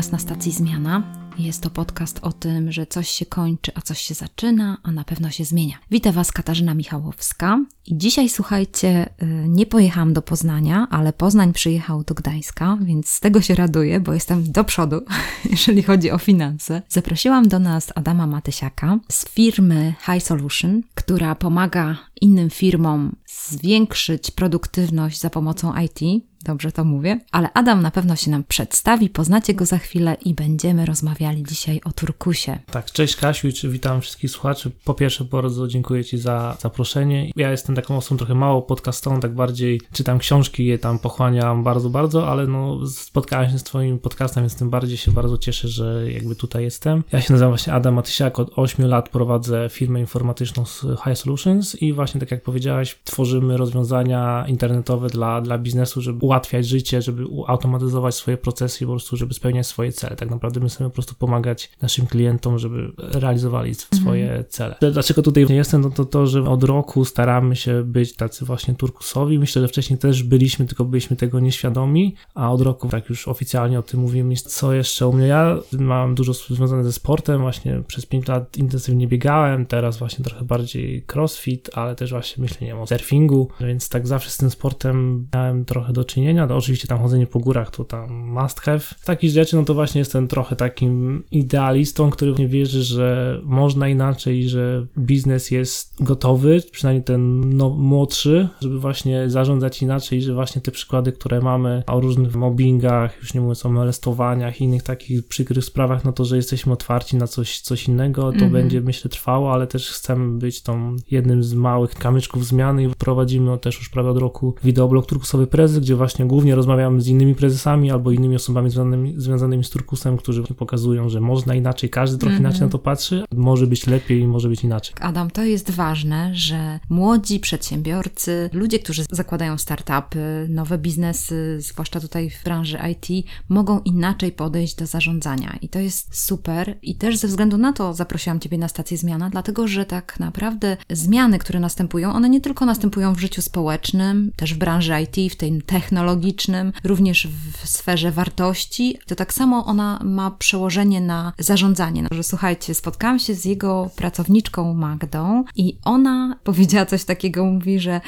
Was na stacji Zmiana. Jest to podcast o tym, że coś się kończy, a coś się zaczyna, a na pewno się zmienia. Witam Was Katarzyna Michałowska i dzisiaj słuchajcie, y, nie pojechałam do Poznania, ale Poznań przyjechał do Gdańska, więc z tego się raduję, bo jestem do przodu, jeżeli chodzi o finanse. Zaprosiłam do nas Adama Matysiaka z firmy High Solution, która pomaga innym firmom zwiększyć produktywność za pomocą IT, Dobrze to mówię, ale Adam na pewno się nam przedstawi, poznacie go za chwilę i będziemy rozmawiali dzisiaj o turkusie. Tak, cześć Kasiu witam wszystkich słuchaczy. Po pierwsze bardzo dziękuję Ci za zaproszenie. Ja jestem taką osobą trochę mało podcastową, tak bardziej czytam książki, je tam pochłaniam bardzo, bardzo, ale no spotkałem się z Twoim podcastem, więc tym bardziej się bardzo cieszę, że jakby tutaj jestem. Ja się nazywam właśnie Adam Matysiak, od 8 lat prowadzę firmę informatyczną z High Solutions i właśnie tak jak powiedziałaś, tworzymy rozwiązania internetowe dla, dla biznesu, żeby ułatwiać życie, żeby automatyzować swoje procesy i po prostu, żeby spełniać swoje cele. Tak naprawdę my chcemy po prostu pomagać naszym klientom, żeby realizowali swoje mhm. cele. Dlaczego tutaj nie jestem? No to to, że od roku staramy się być tacy właśnie turkusowi. Myślę, że wcześniej też byliśmy, tylko byliśmy tego nieświadomi, a od roku tak już oficjalnie o tym mówimy. Co jeszcze u mnie? Ja mam dużo związane ze sportem, właśnie przez 5 lat intensywnie biegałem, teraz właśnie trochę bardziej crossfit, ale też właśnie myślę o surfingu, więc tak zawsze z tym sportem miałem trochę do czynienia. To oczywiście tam chodzenie po górach to tam must have. Z takich rzeczy, no to właśnie jestem trochę takim idealistą, który nie wierzy, że można inaczej, że biznes jest gotowy, przynajmniej ten no, młodszy, żeby właśnie zarządzać inaczej, że właśnie te przykłady, które mamy o różnych mobbingach, już nie mówiąc o molestowaniach i innych takich przykrych sprawach, no to, że jesteśmy otwarci na coś, coś innego, to mm -hmm. będzie myślę trwało, ale też chcemy być tą jednym z małych kamyczków zmiany i prowadzimy też już prawie od roku wideoblog Turkusowy Prezes, gdzie właśnie głównie rozmawiam z innymi prezesami albo innymi osobami związanymi, związanymi z turkusem, którzy pokazują, że można inaczej, każdy trochę mm -hmm. inaczej na to patrzy, może być lepiej, może być inaczej. Adam, to jest ważne, że młodzi przedsiębiorcy, ludzie, którzy zakładają startupy, nowe biznesy, zwłaszcza tutaj w branży IT, mogą inaczej podejść do zarządzania i to jest super i też ze względu na to zaprosiłam Ciebie na stację zmiana, dlatego że tak naprawdę zmiany, które następują, one nie tylko następują w życiu społecznym, też w branży IT, w technologii, technologicznym, również w sferze wartości, to tak samo ona ma przełożenie na zarządzanie. Że słuchajcie, spotkałam się z jego pracowniczką Magdą i ona powiedziała coś takiego, mówi, że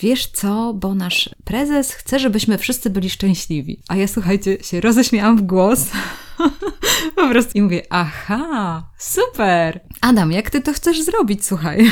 wiesz co, bo nasz prezes chce, żebyśmy wszyscy byli szczęśliwi. A ja słuchajcie, się roześmiałam w głos. po prostu i mówię, aha, super. Adam, jak ty to chcesz zrobić, słuchaj?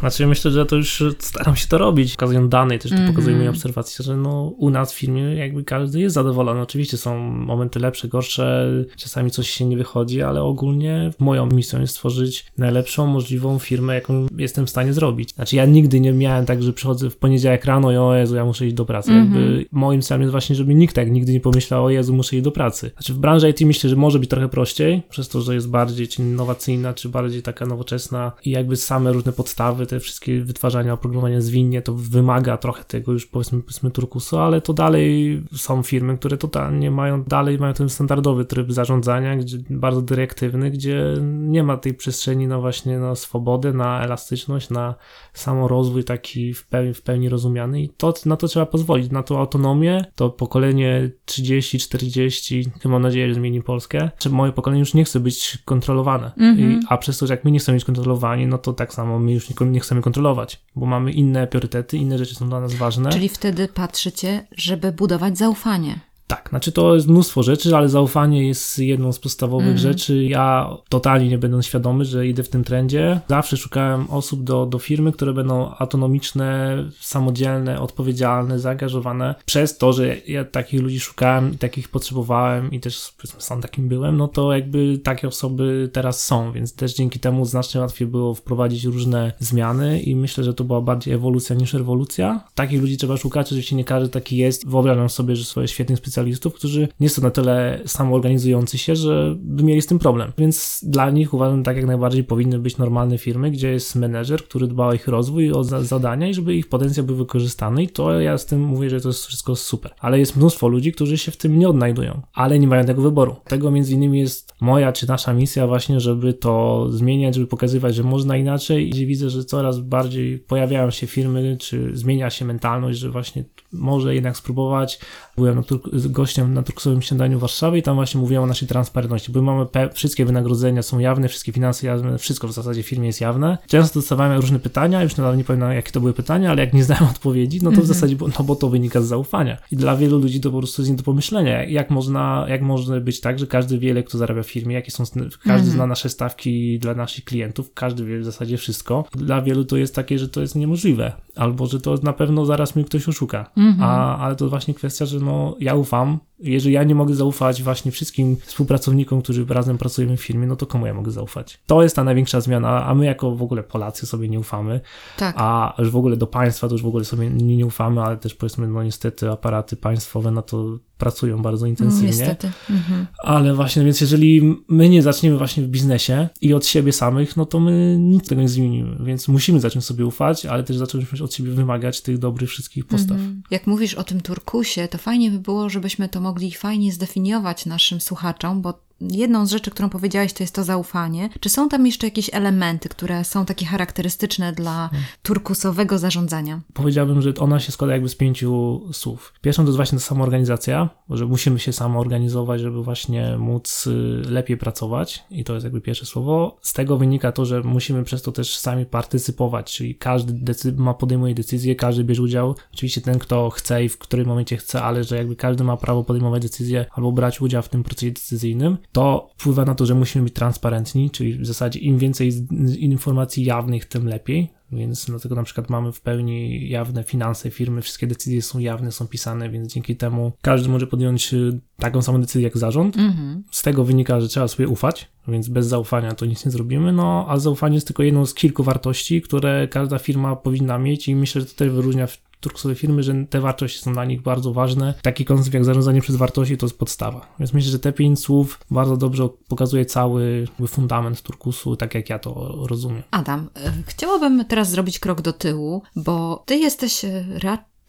Znaczy myślę, że to już staram się to robić. Pokazują dane i też to mm -hmm. pokazuje moje obserwacje, że no u nas w firmie jakby każdy jest zadowolony. Oczywiście są momenty lepsze, gorsze, czasami coś się nie wychodzi, ale ogólnie moją misją jest stworzyć najlepszą możliwą firmę, jaką jestem w stanie zrobić. Znaczy ja nigdy nie miałem tak, że przychodzę w poniedziałek rano i o Jezu, ja muszę iść do pracy. Mm -hmm. Jakby moim celem jest właśnie, żeby nikt tak nigdy nie pomyślał, o Jezu, muszę iść do pracy. Znaczy w branży IT myślę, że może być trochę prościej, przez to, że jest bardziej czy innowacyjna, czy bardziej taka nowoczesna i jakby same różne podstawy podstawy, te wszystkie wytwarzania oprogramowania zwinnie, to wymaga trochę tego już powiedzmy, powiedzmy turkusu, ale to dalej są firmy, które totalnie mają, dalej mają ten standardowy tryb zarządzania, gdzie bardzo dyrektywny, gdzie nie ma tej przestrzeni na właśnie na swobodę, na elastyczność, na samorozwój taki w pełni, w pełni rozumiany i to, na to trzeba pozwolić, na tą autonomię, to pokolenie 30-40, mam nadzieję, że zmieni Polskę, czy moje pokolenie już nie chce być kontrolowane, mm -hmm. I, a przez to, że jak my nie chcemy być kontrolowani, no to tak samo my już nie chcemy kontrolować, bo mamy inne priorytety, inne rzeczy są dla nas ważne. Czyli wtedy patrzycie, żeby budować zaufanie. Tak, znaczy to jest mnóstwo rzeczy, ale zaufanie jest jedną z podstawowych mm. rzeczy. Ja totalnie nie będę świadomy, że idę w tym trendzie. Zawsze szukałem osób do, do firmy, które będą autonomiczne, samodzielne, odpowiedzialne, zaangażowane. Przez to, że ja takich ludzi szukałem i takich potrzebowałem i też sam takim byłem, no to jakby takie osoby teraz są, więc też dzięki temu znacznie łatwiej było wprowadzić różne zmiany i myślę, że to była bardziej ewolucja niż rewolucja. Takich ludzi trzeba szukać, oczywiście nie każdy taki jest. Wyobrażam sobie, że swoje świetnych specjalistów specjalistów, którzy nie są na tyle samoorganizujący się, że by mieli z tym problem. Więc dla nich uważam, tak jak najbardziej powinny być normalne firmy, gdzie jest menedżer, który dba o ich rozwój, o za zadania i żeby ich potencjał był wykorzystany. I to ja z tym mówię, że to jest wszystko super. Ale jest mnóstwo ludzi, którzy się w tym nie odnajdują, ale nie mają tego wyboru. Tego między innymi jest moja czy nasza misja właśnie, żeby to zmieniać, żeby pokazywać, że można inaczej. I widzę, że coraz bardziej pojawiają się firmy, czy zmienia się mentalność, że właśnie może jednak spróbować. Byłem na gościem na turkusowym śniadaniu w Warszawie i tam właśnie mówiłem o naszej transparentności, bo mamy wszystkie wynagrodzenia są jawne, wszystkie finanse jawne, wszystko w zasadzie w firmie jest jawne. Często dostawałem różne pytania, już nadal nie pamiętam jakie to były pytania, ale jak nie znałem odpowiedzi, no to w mhm. zasadzie, no bo to wynika z zaufania. I dla wielu ludzi to po prostu jest nie do pomyślenia. Jak można, jak może być tak, że każdy wie, ile kto zarabia w firmie, jakie są, każdy mhm. zna nasze stawki dla naszych klientów, każdy wie w zasadzie wszystko. Dla wielu to jest takie, że to jest niemożliwe, albo że to na pewno zaraz mi ktoś oszuka. Mhm. A, ale to właśnie kwestia, że no ja ufam, jeżeli ja nie mogę zaufać właśnie wszystkim współpracownikom, którzy razem pracujemy w firmie, no to komu ja mogę zaufać? To jest ta największa zmiana, a my jako w ogóle Polacy sobie nie ufamy, tak. a już w ogóle do państwa to już w ogóle sobie nie, nie ufamy, ale też powiedzmy, no niestety aparaty państwowe na to pracują bardzo intensywnie. Niestety. Mhm. Ale właśnie, więc jeżeli my nie zaczniemy właśnie w biznesie i od siebie samych, no to my nic tego nie zmienimy. Więc musimy zacząć sobie ufać, ale też zacząć od siebie wymagać tych dobrych wszystkich postaw. Mhm. Jak mówisz o tym turkusie, to fajnie by było, żebyśmy to mogli fajnie zdefiniować naszym słuchaczom, bo jedną z rzeczy, którą powiedziałeś, to jest to zaufanie. Czy są tam jeszcze jakieś elementy, które są takie charakterystyczne dla turkusowego zarządzania? Powiedziałbym, że ona się składa jakby z pięciu słów. Pierwszą to jest właśnie ta samoorganizacja, że musimy się samoorganizować, żeby właśnie móc y, lepiej pracować i to jest jakby pierwsze słowo. Z tego wynika to, że musimy przez to też sami partycypować, czyli każdy ma podejmuje decyzję, każdy bierze udział. Oczywiście ten, kto chce i w którym momencie chce, ale że jakby każdy ma prawo podejmować decyzję albo brać udział w tym procesie decyzyjnym to wpływa na to, że musimy być transparentni, czyli w zasadzie im więcej informacji jawnych, tym lepiej. Więc dlatego na przykład mamy w pełni jawne finanse firmy, wszystkie decyzje są jawne, są pisane, więc dzięki temu każdy może podjąć y, taką samą decyzję jak zarząd. Mm-hmm. Z tego wynika, że trzeba sobie ufać, więc bez zaufania to nic nie zrobimy. No, a zaufanie jest tylko jedną z kilku wartości, które każda firma powinna mieć i myślę, że to też wyróżnia turkusowe firmy, że te wartości są dla nich bardzo ważne. Taki koncept jak zarządzanie przez wartości to jest podstawa. Więc myślę, że te pięć słów bardzo dobrze pokazuje cały fundament turkusu, tak jak ja to rozumiem. Adam, e, chciałabym teraz zrobić krok do tyłu, bo ty jesteś e,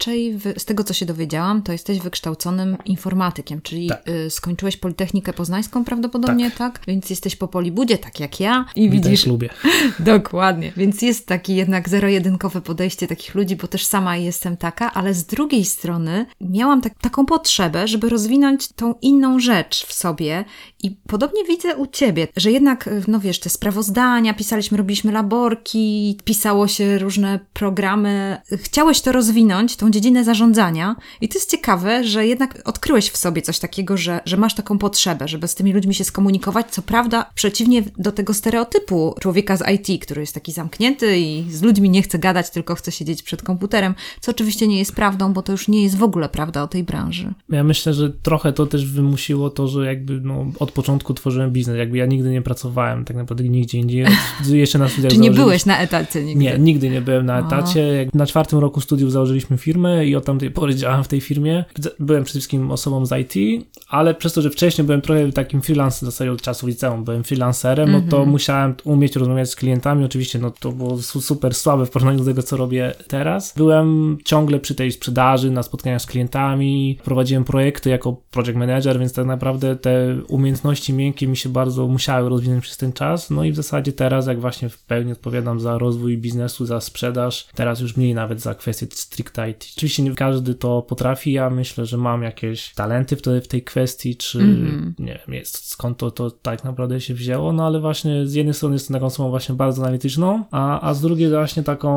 raczej raczej z tego, co się dowiedziałam, to jesteś wykształconym informatykiem, czyli tak. y, skończyłeś Politechnikę Poznańską prawdopodobnie, tak. tak? Więc jesteś po Polibudzie, tak jak ja. I widzisz. lubię. Dokładnie. Więc jest taki jednak zero-jedynkowe podejście takich ludzi, bo też sama jestem taka, ale z drugiej strony miałam tak, taką potrzebę, żeby rozwinąć tą inną rzecz w sobie i podobnie widzę u ciebie, że jednak, no wiesz, te sprawozdania, pisaliśmy, robiliśmy laborki, pisało się różne programy. Chciałeś to rozwinąć, tą dziedzinę zarządzania. I to jest ciekawe, że jednak odkryłeś w sobie coś takiego, że, że masz taką potrzebę, żeby z tymi ludźmi się skomunikować. Co prawda, przeciwnie do tego stereotypu człowieka z IT, który jest taki zamknięty i z ludźmi nie chce gadać, tylko chce siedzieć przed komputerem, co oczywiście nie jest prawdą, bo to już nie jest w ogóle prawda o tej branży. Ja myślę, że trochę to też wymusiło to, że jakby no, od początku tworzyłem biznes. Jakby ja nigdy nie pracowałem tak naprawdę nigdzie indziej. Jeszcze na studiach Czy nie byłeś na etacie nigdy? Nie, nigdy nie byłem na etacie. Jak na czwartym roku studiów założyliśmy firmę firmę i od tamtej pory działałem w tej firmie. Byłem przede wszystkim osobą z IT, ale przez to, że wcześniej byłem trochę takim freelance, w zasadzie od czasów liceum byłem freelancerem, mm -hmm. no to mhm. musiałem umieć rozmawiać z klientami. Oczywiście no to było super słabe w porównaniu do tego, co robię teraz. Byłem ciągle przy tej sprzedaży, na spotkaniach z klientami, prowadziłem projekty jako project manager, więc tak naprawdę te umiejętności miękkie mi się bardzo musiały rozwinąć przez ten czas. No i w zasadzie teraz, jak właśnie w pełni odpowiadam za rozwój biznesu, za sprzedaż, teraz już mniej nawet za kwestie stricte IT. Oczywiście nie każdy to potrafi, ja myślę, że mam jakieś talenty w, te, w tej kwestii, czy mm-hmm. nie wiem, jest, skąd to, to tak naprawdę się wzięło, no ale właśnie z jednej strony jestem taką osobą właśnie bardzo analityczną, a, a z drugiej właśnie taką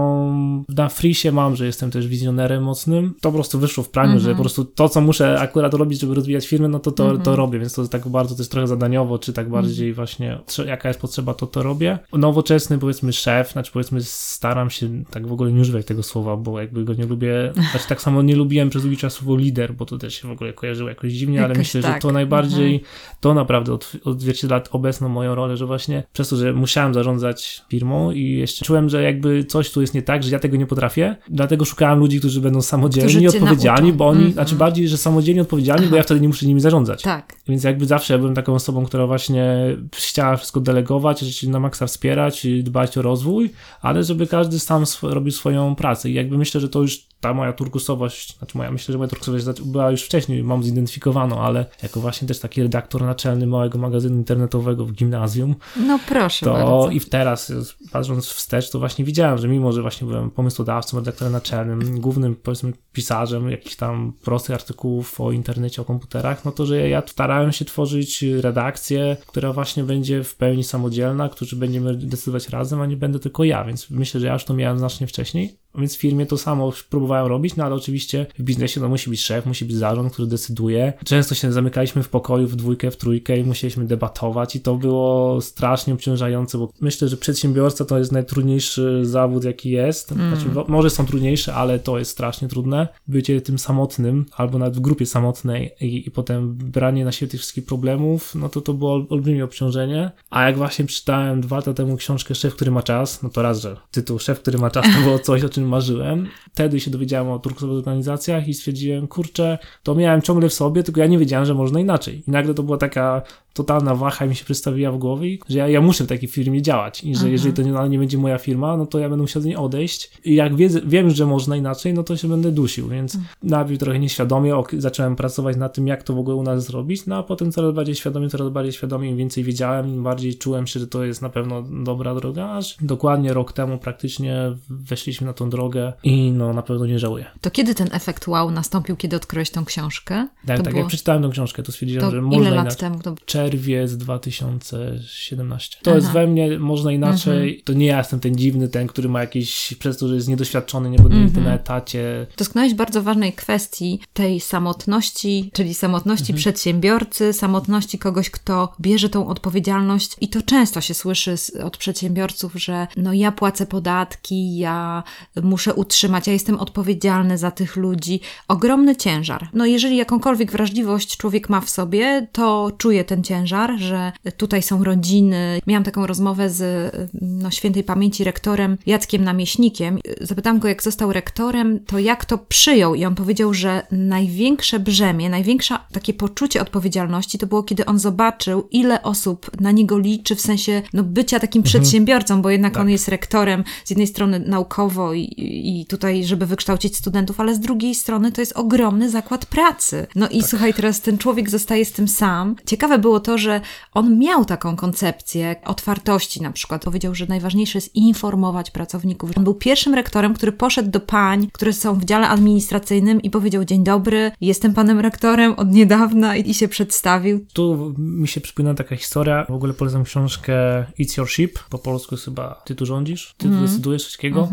na frisie mam, że jestem też wizjonerem mocnym. To po prostu wyszło w praniu, mm-hmm. że mhm. po prostu to, co muszę akurat robić, żeby rozwijać firmę, no to to, mm-hmm. to mhm. robię, więc to tak bardzo też trochę zadaniowo, czy tak bardziej mhm. właśnie jaka jest potrzeba, to to robię. Nowoczesny powiedzmy szef, znaczy powiedzmy staram się, tak w ogóle nie używać tego słowa, bo jakby go nie lubię Znaczy tak samo nie lubiłem przez długi czas słowo lider, bo to też się w ogóle kojarzyło jakoś dziwnie, jakoś ale myślę, tak. że to najbardziej, mhm. to naprawdę odzwierciedla obecną moją rolę, że właśnie przez to, że musiałem zarządzać firmą i jeszcze czułem, że jakby coś tu jest nie tak, że ja tego nie potrafię, dlatego szukałem ludzi, którzy będą samodzielni odpowiedzialni, bo oni, -hmm. znaczy bardziej, że samodzielni odpowiedzialni, Aha. bo ja wtedy nie muszę nimi zarządzać. Tak. Więc jakby zawsze ja byłem taką osobą, która właśnie chciała wszystko delegować, się na maksa wspierać, dbać o rozwój, ale żeby każdy sam sw robił swoją pracę i jakby myślę, że to już ta moja turkusowość, znaczy moja, myślę, że moja turkusowość była już wcześniej, mam zidentyfikowaną, ale jako właśnie też taki redaktor naczelny małego magazynu internetowego w gimnazjum, No proszę to bardzo. i teraz patrząc wstecz, to właśnie widziałem, że mimo, że właśnie byłem pomysłodawcą, redaktorem naczelnym, głównym powiedzmy pisarzem jakichś tam prostych artykułów o internecie, o komputerach, no to, że ja starałem się tworzyć redakcję, która właśnie będzie w pełni samodzielna, którzy będziemy decydować razem, a nie będę tylko ja, więc myślę, że ja już to miałem znacznie wcześniej. Więc w firmie to samo próbowałem robić, no ale oczywiście w biznesie to musi być szef, musi być zarząd, który decyduje. Często się zamykaliśmy w pokoju w dwójkę, w trójkę i musieliśmy debatować i to było strasznie obciążające, bo myślę, że przedsiębiorca to jest najtrudniejszy zawód, jaki jest. Mm. Znaczy, wo- może są trudniejsze, ale to jest strasznie trudne. Bycie tym samotnym, albo nawet w grupie samotnej i, i potem branie na siebie tych wszystkich problemów, no to to było ol- olbrzymie obciążenie. A jak właśnie przeczytałem dwa lata temu książkę Szef, który ma czas, no to raz, że tytuł Szef, który ma czas to było coś, o czym marzyłem. Wtedy się dowiedziałem o turkusowych organizacjach i stwierdziłem, kurczę, to miałem ciągle w sobie, tylko ja nie wiedziałem, że można inaczej. I nagle to była taka totalna waha mi się przedstawiła w głowie, że ja, ja muszę w takiej firmie działać i że Mhm. jeżeli to nie, nie będzie moja firma, no to ja będę musiał z niej odejść i jak wiedzę, wiem, że można inaczej, no to się będę dusił, więc Mhm. najpierw trochę nieświadomie ok, zacząłem pracować nad tym, jak to w ogóle u nas zrobić, no a potem coraz bardziej świadomie, coraz bardziej świadomie, im więcej wiedziałem, im bardziej czułem się, że to jest na pewno dobra droga, aż dokładnie rok temu praktycznie weszliśmy na tą drogę i no na pewno nie żałuję. To kiedy ten efekt wow nastąpił, kiedy odkryłeś tą książkę? Tak, to tak było, jak przeczytałem tą książkę, to stwierdziłem, to że ile można lat inaczej. temu? To... czerwiec 2017. To Aha. jest we mnie, można inaczej. To nie ja jestem ten dziwny, ten, który ma jakieś, przez to, że jest niedoświadczony, nie był nigdy na etacie. Dotknąłeś bardzo ważnej kwestii tej samotności, czyli samotności przedsiębiorcy, samotności kogoś, kto bierze tą odpowiedzialność i to często się słyszy od przedsiębiorców, że no ja płacę podatki, ja muszę utrzymać, ja jestem odpowiedzialny za tych ludzi. Ogromny ciężar. No jeżeli jakąkolwiek wrażliwość człowiek ma w sobie, to czuje ten ciężar, że tutaj są rodziny. Miałam taką rozmowę z no, świętej pamięci rektorem Jackiem Namieśnikiem. Zapytałam go, jak został rektorem, to jak to przyjął i on powiedział, że największe brzemię, największe takie poczucie odpowiedzialności to było, kiedy on zobaczył, ile osób na niego liczy w sensie no, bycia takim przedsiębiorcą, bo jednak on jest rektorem z jednej strony naukowo i, i tutaj, żeby wykształcić studentów, ale z drugiej strony to jest ogromny zakład pracy. No i słuchaj, teraz ten człowiek zostaje z tym sam. Ciekawe było to, że on miał taką koncepcję otwartości na przykład. Powiedział, że najważniejsze jest informować pracowników. On był pierwszym rektorem, który poszedł do pań, które są w dziale administracyjnym i powiedział dzień dobry, jestem panem rektorem od niedawna i, i się przedstawił. Tu mi się przypomina taka historia. W ogóle polecam książkę It's Your Ship. Po polsku jest chyba Ty tu rządzisz, Ty tu decydujesz coś takiego.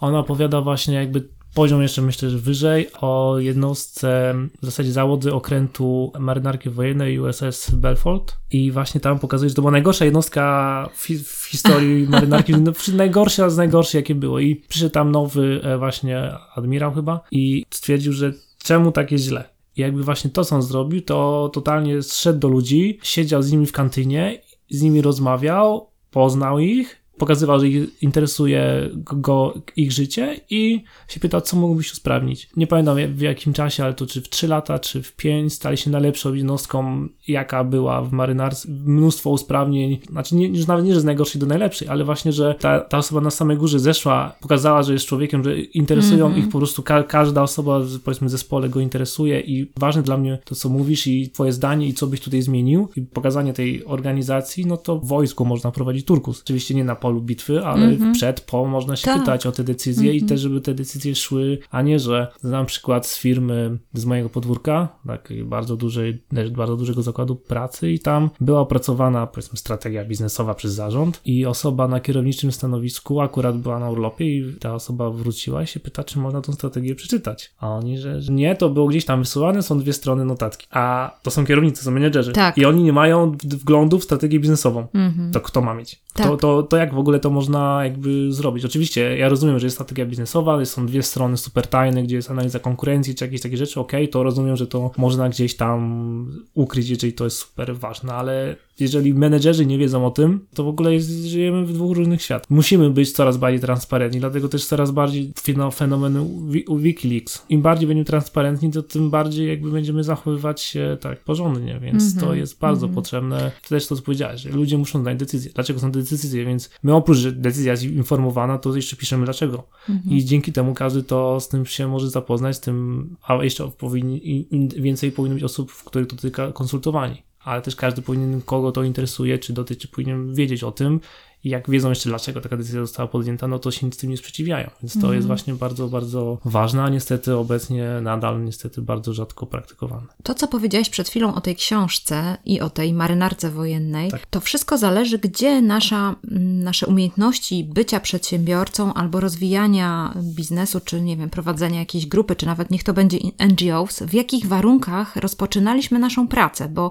Ona opowiada właśnie jakby poziom jeszcze myślę, że wyżej o jednostce w zasadzie załody okrętu marynarki wojennej USS Belfort i właśnie tam pokazuje, że to była najgorsza jednostka w, hi- w historii marynarki, no, najgorsza z najgorszych jakie było i przyszedł tam nowy e, właśnie admirał chyba i stwierdził, że czemu tak jest źle. I jakby właśnie to, co on zrobił, to totalnie zszedł do ludzi, siedział z nimi w kantynie, z nimi rozmawiał, poznał ich, pokazywał, że ich interesuje go ich życie i się pytał, co mógłbyś usprawnić. Nie pamiętam w jakim czasie, ale to czy w 3 lata, czy w 5 stali się najlepszą jednostką, jaka była w marynarce. Mnóstwo usprawnień, znaczy nie, już nawet nie, że z najgorszej do najlepszej, ale właśnie, że ta, ta osoba na samej górze zeszła, pokazała, że jest człowiekiem, że interesują ich po prostu, ka każda osoba w powiedzmy zespole go interesuje i ważne dla mnie to, co mówisz i twoje zdanie i co byś tutaj zmienił i pokazanie tej organizacji, no to w wojsku można prowadzić turkus. Oczywiście nie na polu bitwy, ale przed, po można się Tak. pytać o te decyzje i też, żeby te decyzje szły, a nie, że znam przykład z firmy z mojego podwórka, takiej bardzo dużej, bardzo dużego zakładu pracy i tam była opracowana powiedzmy strategia biznesowa przez zarząd i osoba na kierowniczym stanowisku akurat była na urlopie i ta osoba wróciła i się pyta, czy można tą strategię przeczytać. A oni, że, że nie, to było gdzieś tam wysyłane, są dwie strony notatki. A to są kierownicy, są menedżerzy. Tak. I oni nie mają wglądu w strategię biznesową. To kto ma mieć? Tak. To, to, to jak w ogóle to można jakby zrobić? Oczywiście ja rozumiem, że jest strategia biznesowa, są dwie strony super tajne, gdzie jest analiza konkurencji czy jakieś takie rzeczy, okej, to rozumiem, że to można gdzieś tam ukryć, jeżeli to jest super ważne, ale jeżeli menedżerzy nie wiedzą o tym, to w ogóle jest, żyjemy w dwóch różnych światach. Musimy być coraz bardziej transparentni, dlatego też coraz bardziej fenomeny u Wikileaks. Im bardziej będziemy transparentni, to tym bardziej jakby będziemy zachowywać się tak porządnie, więc mm -hmm. to jest bardzo mm -hmm. potrzebne. To też to, co powiedziałeś, że ludzie muszą znać decyzje. Dlaczego są te decyzje? Więc my oprócz, że decyzja jest informowana, to jeszcze piszemy dlaczego. Mm -hmm. I dzięki temu każdy to z tym się może zapoznać, z tym, a jeszcze powinni, więcej powinno być osób, w których to dotyka konsultowani ale też każdy powinien, kogo to interesuje, czy dotyczy, powinien wiedzieć o tym i jak wiedzą jeszcze dlaczego taka decyzja została podjęta, no to się nic z tym nie sprzeciwiają. Więc to mm. jest właśnie bardzo, bardzo ważne, a niestety obecnie nadal niestety bardzo rzadko praktykowane. To, co powiedziałeś przed chwilą o tej książce i o tej marynarce wojennej, tak. to wszystko zależy, gdzie nasza, nasze umiejętności bycia przedsiębiorcą albo rozwijania biznesu, czy nie wiem, prowadzenia jakiejś grupy, czy nawet niech to będzie NGOs, w jakich warunkach rozpoczynaliśmy naszą pracę, bo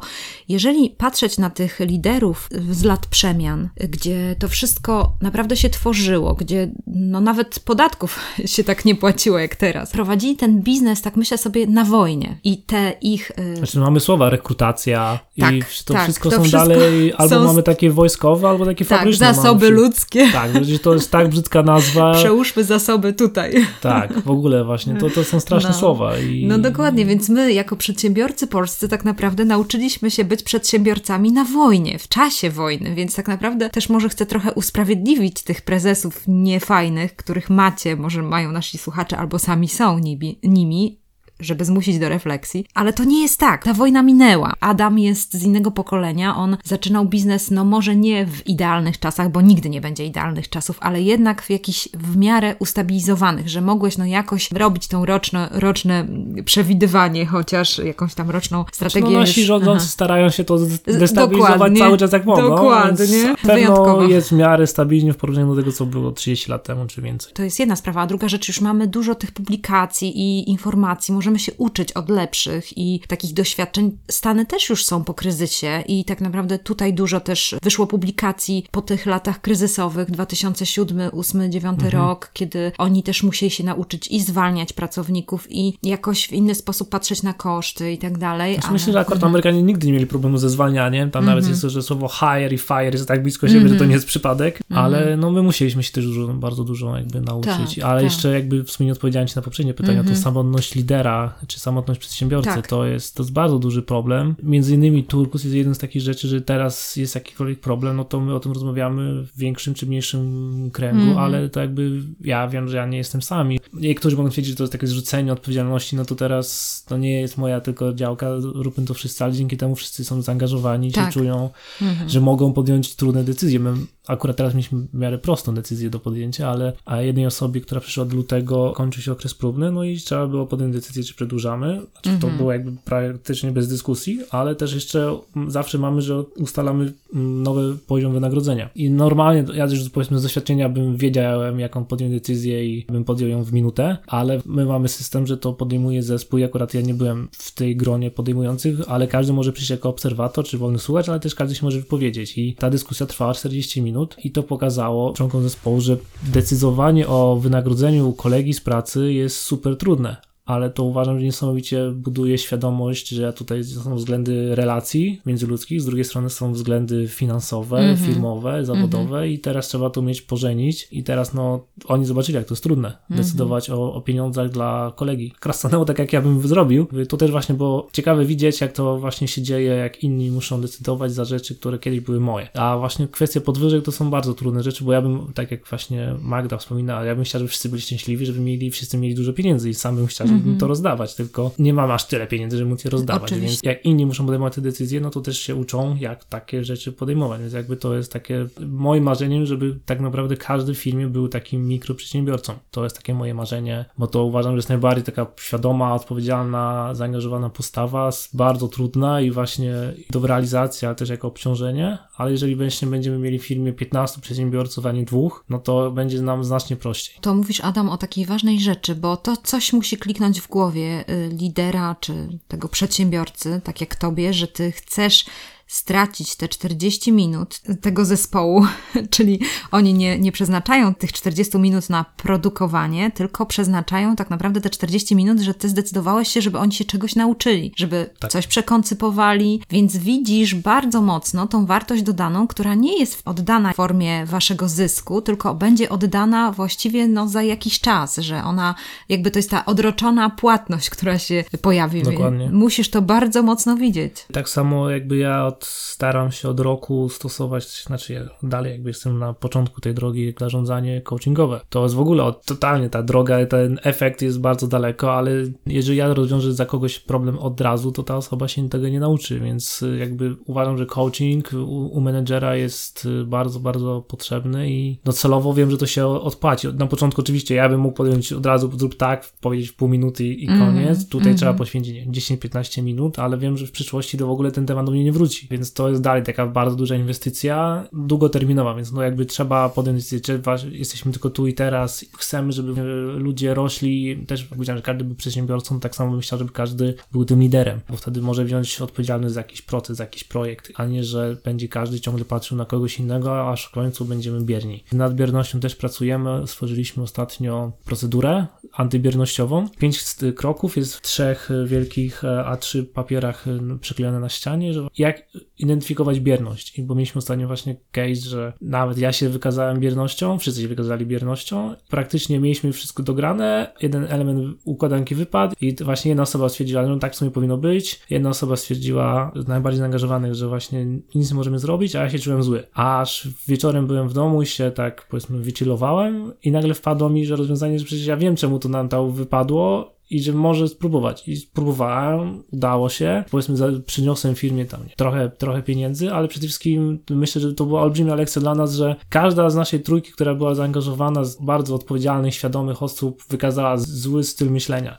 jeżeli patrzeć na tych liderów z lat przemian, gdzie to to wszystko naprawdę się tworzyło, gdzie no nawet podatków się tak nie płaciło jak teraz. Prowadzili ten biznes, tak myślę sobie, na wojnie. I te ich... Yy... Znaczy mamy słowa rekrutacja tak, i to tak, wszystko to są wszystko dalej, albo są... mamy takie wojskowe, albo takie tak, fabryczne. zasoby ludzkie. Tak, to jest tak brzydka nazwa. Przełóżmy zasoby tutaj. Tak, w ogóle właśnie, to, to są straszne no. słowa. I... No dokładnie, więc my jako przedsiębiorcy polscy tak naprawdę nauczyliśmy się być przedsiębiorcami na wojnie, w czasie wojny, więc tak naprawdę też może chcę trochę usprawiedliwić tych prezesów niefajnych, których macie, może mają nasi słuchacze albo sami są nimi, nimi żeby zmusić do refleksji, ale to nie jest tak. Ta wojna minęła. Adam jest z innego pokolenia, on zaczynał biznes, no może nie w idealnych czasach, bo nigdy nie będzie idealnych czasów, ale jednak w jakichś w miarę ustabilizowanych, że mogłeś no jakoś robić tą roczne, roczne przewidywanie, chociaż jakąś tam roczną strategię. No nasi rządzący starają się to destabilizować dokładnie, cały czas jak mogą. Dokładnie. Pewno jest w miarę stabilnie w porównaniu do tego, co było 30 lat temu, czy więcej. To jest jedna sprawa, a druga rzecz, już mamy dużo tych publikacji i informacji, możemy się uczyć od lepszych i takich doświadczeń. Stany też już są po kryzysie i tak naprawdę tutaj dużo też wyszło publikacji po tych latach kryzysowych 2007, 2008, 2009 mhm. rok, kiedy oni też musieli się nauczyć i zwalniać pracowników i jakoś w inny sposób patrzeć na koszty i tak dalej. Znaczy, ale... Myślę, że akurat mhm. Amerykanie nigdy nie mieli problemu ze zwalnianiem. Tam nawet mhm. jest to, że słowo hire i fire jest tak blisko siebie, że to nie jest przypadek, ale no my musieliśmy się też dużo, bardzo dużo jakby nauczyć. Tak, ale tak. jeszcze jakby w sumie nie odpowiedziałem Ci na poprzednie pytania, to samotność lidera czy samotność przedsiębiorcy. Tak. To, jest, to jest bardzo duży problem. Między innymi Turkus jest jeden z takich rzeczy, że teraz jest jakikolwiek problem, no to my o tym rozmawiamy w większym czy mniejszym kręgu, mm. ale to jakby ja wiem, że ja nie jestem sami. Niektórzy mogą twierdzić, że to jest takie zrzucenie odpowiedzialności, no to teraz to nie jest moja tylko działka, róbmy to wszyscy, ale dzięki temu wszyscy są zaangażowani, tak. się czują, mm -hmm. że mogą podjąć trudne decyzje. My akurat teraz mieliśmy w miarę prostą decyzję do podjęcia, ale a jednej osobie, która przyszła od lutego, kończy się okres próbny, no i trzeba było podjąć decyzję, czy przedłużamy. Znaczy, mm -hmm. To mhm. było jakby praktycznie bez dyskusji, ale też jeszcze zawsze mamy, że ustalamy nowy poziom wynagrodzenia. I normalnie, ja też powiedzmy z doświadczenia bym wiedziałem, jaką podjąć decyzję i bym podjął ją w minutę, ale my mamy system, że to podejmuje zespół i akurat ja nie byłem w tej gronie podejmujących, ale każdy może przyjść jako obserwator czy wolny słuchacz, ale też każdy się może wypowiedzieć i ta dyskusja trwała 40 minut minut i to pokazało członkom zespołu, że decydowanie o wynagrodzeniu kolegi z pracy jest super trudne, ale to uważam, że niesamowicie buduje świadomość, że tutaj są względy relacji międzyludzkich, z drugiej strony są względy finansowe, mm -hmm. firmowe, zawodowe mm -hmm. i teraz trzeba to mieć pożenić i teraz no oni zobaczyli, jak to jest trudne mm -hmm. decydować o, o, pieniądzach dla kolegi. Krastanęło tak, jak ja bym zrobił. To też właśnie było ciekawe widzieć, jak to właśnie się dzieje, jak inni muszą decydować za rzeczy, które kiedyś były moje. A właśnie kwestie podwyżek to są bardzo trudne rzeczy, bo ja bym, tak jak właśnie Magda wspominała, ja bym chciał, żeby wszyscy byli szczęśliwi, żeby mieli, wszyscy mieli dużo pieniędzy i sam bym chciał, mm -hmm. to rozdawać, tylko nie mam aż tyle pieniędzy, żeby móc je rozdawać. Oczywiście. Więc jak inni muszą podejmować te decyzje, no to też się uczą, jak takie rzeczy podejmować. Więc jakby to jest takie moim marzeniem, żeby tak naprawdę każdy w firmie był takim mikroprzedsiębiorcą. To jest takie moje marzenie, bo to uważam, że jest najbardziej taka świadoma, odpowiedzialna, zaangażowana postawa, bardzo trudna i właśnie do realizacji, ale też jako obciążenie, ale jeżeli właśnie będziemy mieli w firmie 15 przedsiębiorców, a nie dwóch, no to będzie nam znacznie prościej. To mówisz, Adam, o takiej ważnej rzeczy, bo to coś musi kliknąć w głowie y, lidera czy tego przedsiębiorcy, tak jak tobie, że ty chcesz stracić te 40 minut tego zespołu, czyli oni nie, nie przeznaczają tych 40 minut na produkowanie, tylko przeznaczają tak naprawdę te 40 minut, że ty zdecydowałeś się, żeby oni się czegoś nauczyli, żeby Tak. coś przekoncypowali, więc widzisz bardzo mocno tą wartość dodaną, która nie jest oddana w formie waszego zysku, tylko będzie oddana właściwie no, za jakiś czas, że ona jakby to jest ta odroczona płatność, która się pojawi. Dokładnie. Musisz to bardzo mocno widzieć. Tak samo jakby ja staram się od roku stosować, znaczy ja dalej jakby jestem na początku tej drogi zarządzanie coachingowe. To jest w ogóle totalnie ta droga, ten efekt jest bardzo daleko, ale jeżeli ja rozwiążę za kogoś problem od razu, to ta osoba się tego nie nauczy, więc y, jakby uważam, że coaching u, u menedżera jest y, bardzo, bardzo potrzebny i docelowo wiem, że to się odpłaci. Na początku oczywiście ja bym mógł podjąć od razu zrób tak, powiedzieć pół minuty i Mhm, koniec. Tutaj trzeba poświęcić nie wiem, 10-15 minut, ale wiem, że w przyszłości to w ogóle ten temat do mnie nie wróci. Więc to jest dalej taka bardzo duża inwestycja, długoterminowa, więc no jakby trzeba podjąć decyzję, czy jesteśmy tylko tu i teraz chcemy, żeby e, ludzie rośli, też powiedziałem, że każdy był przedsiębiorcą, tak samo bym chciał, żeby każdy był tym liderem, bo wtedy może wziąć odpowiedzialność za jakiś proces, za jakiś projekt, a nie, że będzie każdy ciągle patrzył na kogoś innego, aż w końcu będziemy bierni. Nad biernością też pracujemy, stworzyliśmy ostatnio procedurę antybiernościową. Pięć st- kroków jest w trzech wielkich e, A3 papierach e, przyklejone na ścianie, że jak identyfikować bierność. I bo mieliśmy ostatnio właśnie case, że nawet ja się wykazałem biernością, wszyscy się wykazali biernością. Praktycznie mieliśmy wszystko dograne, jeden element układanki wypadł i właśnie jedna osoba stwierdziła, że tak w sumie powinno być. Jedna osoba stwierdziła z najbardziej zaangażowanych, że właśnie nic nie możemy zrobić, a ja się czułem zły. Aż wieczorem byłem w domu i się tak powiedzmy wychillowałem i nagle wpadło mi, że rozwiązanie, że przecież ja wiem czemu to nam to wypadło i że może spróbować. I spróbowałem, udało się. Powiedzmy, przyniosłem firmie tam trochę, trochę pieniędzy, ale przede wszystkim myślę, że to była olbrzymia lekcja dla nas, że każda z naszej trójki, która była zaangażowana z bardzo odpowiedzialnych, świadomych osób, wykazała zły styl myślenia.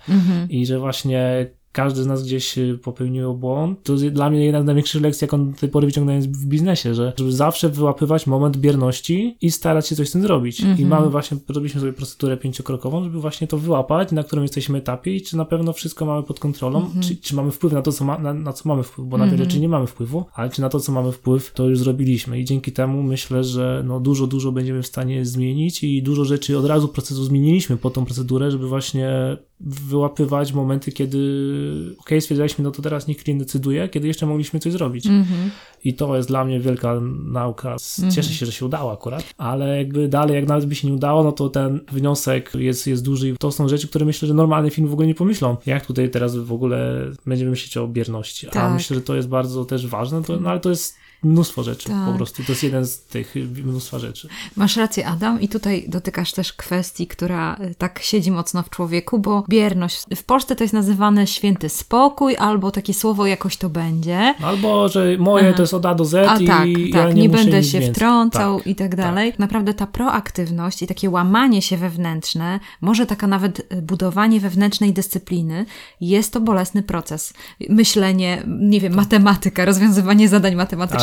I że właśnie każdy z nas gdzieś y, popełnił błąd. To jest dla mnie jedna z największych lekcji, jaką do tej pory wyciągnąłem w biznesie, że żeby zawsze wyłapywać moment bierności i starać się coś z tym zrobić. I mamy właśnie, robiliśmy sobie procedurę pięciokrokową, żeby właśnie to wyłapać, na którym jesteśmy etapie i czy na pewno wszystko mamy pod kontrolą, czy, czy mamy wpływ na to, co ma, na, na co mamy wpływ, bo na wiele rzeczy nie mamy wpływu, ale czy na to, co mamy wpływ, to już zrobiliśmy i dzięki temu myślę, że no dużo, dużo będziemy w stanie zmienić i dużo rzeczy od razu procesu zmieniliśmy po tą procedurę, żeby właśnie wyłapywać momenty, kiedy ok, stwierdziliśmy, no to teraz niech klient decyduje, kiedy jeszcze mogliśmy coś zrobić. I to jest dla mnie wielka nauka. Cieszę się, że się udało akurat, ale jakby dalej, jak nawet by się nie udało, no to ten wniosek jest, jest duży i to są rzeczy, które myślę, że normalny film w ogóle nie pomyślą. Jak tutaj teraz w ogóle będziemy myśleć o bierności. A Tak. myślę, że to jest bardzo też ważne, to, no ale to jest mnóstwo rzeczy Tak. po prostu. To jest jeden z tych mnóstwa rzeczy. Masz rację, Adam, i tutaj dotykasz też kwestii, która y, tak siedzi mocno w człowieku, bo bierność. W Polsce to jest nazywane święty spokój, albo takie słowo jakoś to będzie. Albo, że moje Aha. to jest od A do Z A i tak, ja tak, nie, nie, muszę będę się więcej. wtrącał Tak, i tak dalej. Naprawdę ta proaktywność i takie łamanie się wewnętrzne, może taka nawet y, budowanie wewnętrznej dyscypliny, jest to bolesny proces. Myślenie, nie wiem, matematyka, rozwiązywanie zadań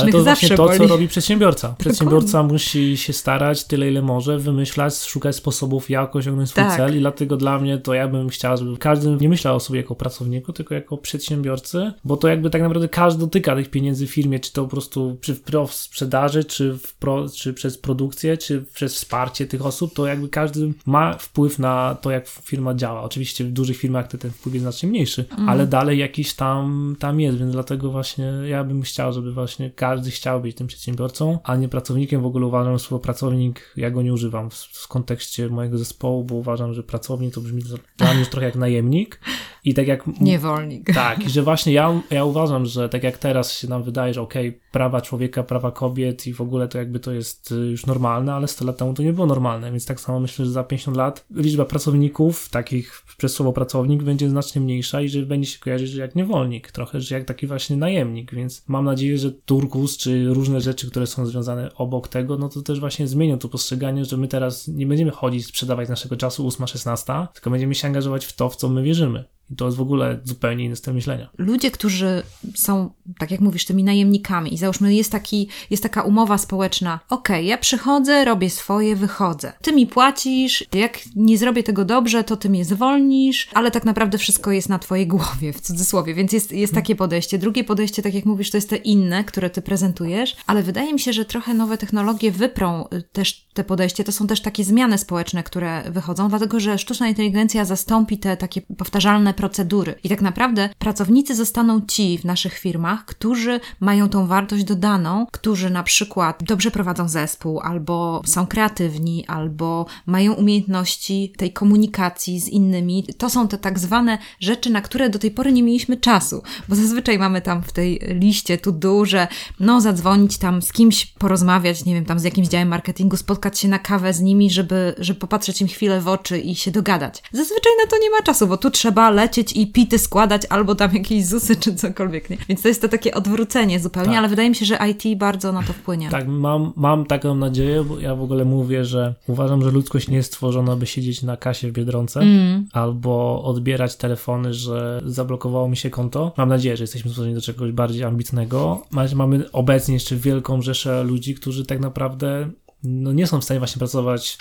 Ale to zawsze właśnie to, boli. co robi przedsiębiorca. Przedsiębiorca musi się starać tyle, ile może, wymyślać, szukać sposobów, jak osiągnąć swój Tak. cel i dlatego dla mnie to ja bym chciał, żeby każdy nie myślał o sobie jako pracowniku, tylko jako przedsiębiorcy, bo to jakby tak naprawdę każdy dotyka tych pieniędzy w firmie, czy to po prostu czy w sprzedaży, czy, w pro, czy przez produkcję, czy przez wsparcie tych osób, to jakby każdy ma wpływ na to, jak firma działa. Oczywiście w dużych firmach ten wpływ jest znacznie mniejszy, ale dalej jakiś tam, tam jest, więc dlatego właśnie ja bym chciał, żeby właśnie każdy chciał być tym przedsiębiorcą, a nie pracownikiem. W ogóle uważam słowo pracownik, ja go nie używam w, w kontekście mojego zespołu, bo uważam, że pracownik to brzmi dla mnie trochę jak najemnik i tak jak Niewolnik. tak, i że właśnie ja, ja uważam, że tak jak teraz się nam wydaje, że okej, prawa człowieka, prawa kobiet i w ogóle to jakby to jest y, już normalne, ale 100 lat temu to nie było normalne, więc tak samo myślę, że za 50 lat liczba pracowników, takich przez słowo pracownik, będzie znacznie mniejsza i że będzie się kojarzyć że jak niewolnik, trochę, że jak taki właśnie najemnik, więc mam nadzieję, że turkus czy różne rzeczy, które są związane obok tego, no to też właśnie zmienią to postrzeganie, że my teraz nie będziemy chodzić, sprzedawać naszego czasu 8-16, tylko będziemy się angażować w to, w co my wierzymy. I to jest w ogóle zupełnie inny styl myślenia. ludzie, którzy są, tak jak mówisz, tymi najemnikami i załóżmy jest, taki, jest taka umowa społeczna, okej, okay, ja przychodzę, robię swoje, wychodzę. Ty mi płacisz, jak nie zrobię tego dobrze, to ty mnie zwolnisz, ale tak naprawdę wszystko jest na twojej głowie, w cudzysłowie, więc jest, jest takie podejście. Drugie podejście, tak jak mówisz, to jest te inne, które ty prezentujesz, ale wydaje mi się, że trochę nowe technologie wyprą y, też te podejście. To są też takie zmiany społeczne, które wychodzą, dlatego że sztuczna inteligencja zastąpi te takie powtarzalne procedury. I tak naprawdę pracownicy zostaną ci w naszych firmach, którzy mają tą wartość dodaną, którzy na przykład dobrze prowadzą zespół, albo są kreatywni, albo mają umiejętności tej komunikacji z innymi. To są te tak zwane rzeczy, na które do tej pory nie mieliśmy czasu, bo zazwyczaj mamy tam w tej liście tu duże, no zadzwonić tam z kimś, porozmawiać, nie wiem, tam z jakimś działem marketingu, spotkać się na kawę z nimi, żeby, żeby popatrzeć im chwilę w oczy i się dogadać. Zazwyczaj na to nie ma czasu, bo tu trzeba lecieć i pity składać albo tam jakieś ZUSy czy cokolwiek, nie? Więc to jest to takie odwrócenie zupełnie, tak. ale wydaje mi się, że IT bardzo na to wpłynie. Tak, mam, mam taką nadzieję, bo ja w ogóle mówię, że uważam, że ludzkość nie jest stworzona, by siedzieć na kasie w Biedronce mm. albo odbierać telefony, że zablokowało mi się konto. Mam nadzieję, że jesteśmy stworzeni do czegoś bardziej ambitnego. Mamy obecnie jeszcze wielką rzeszę ludzi, którzy tak naprawdę no nie są w stanie właśnie pracować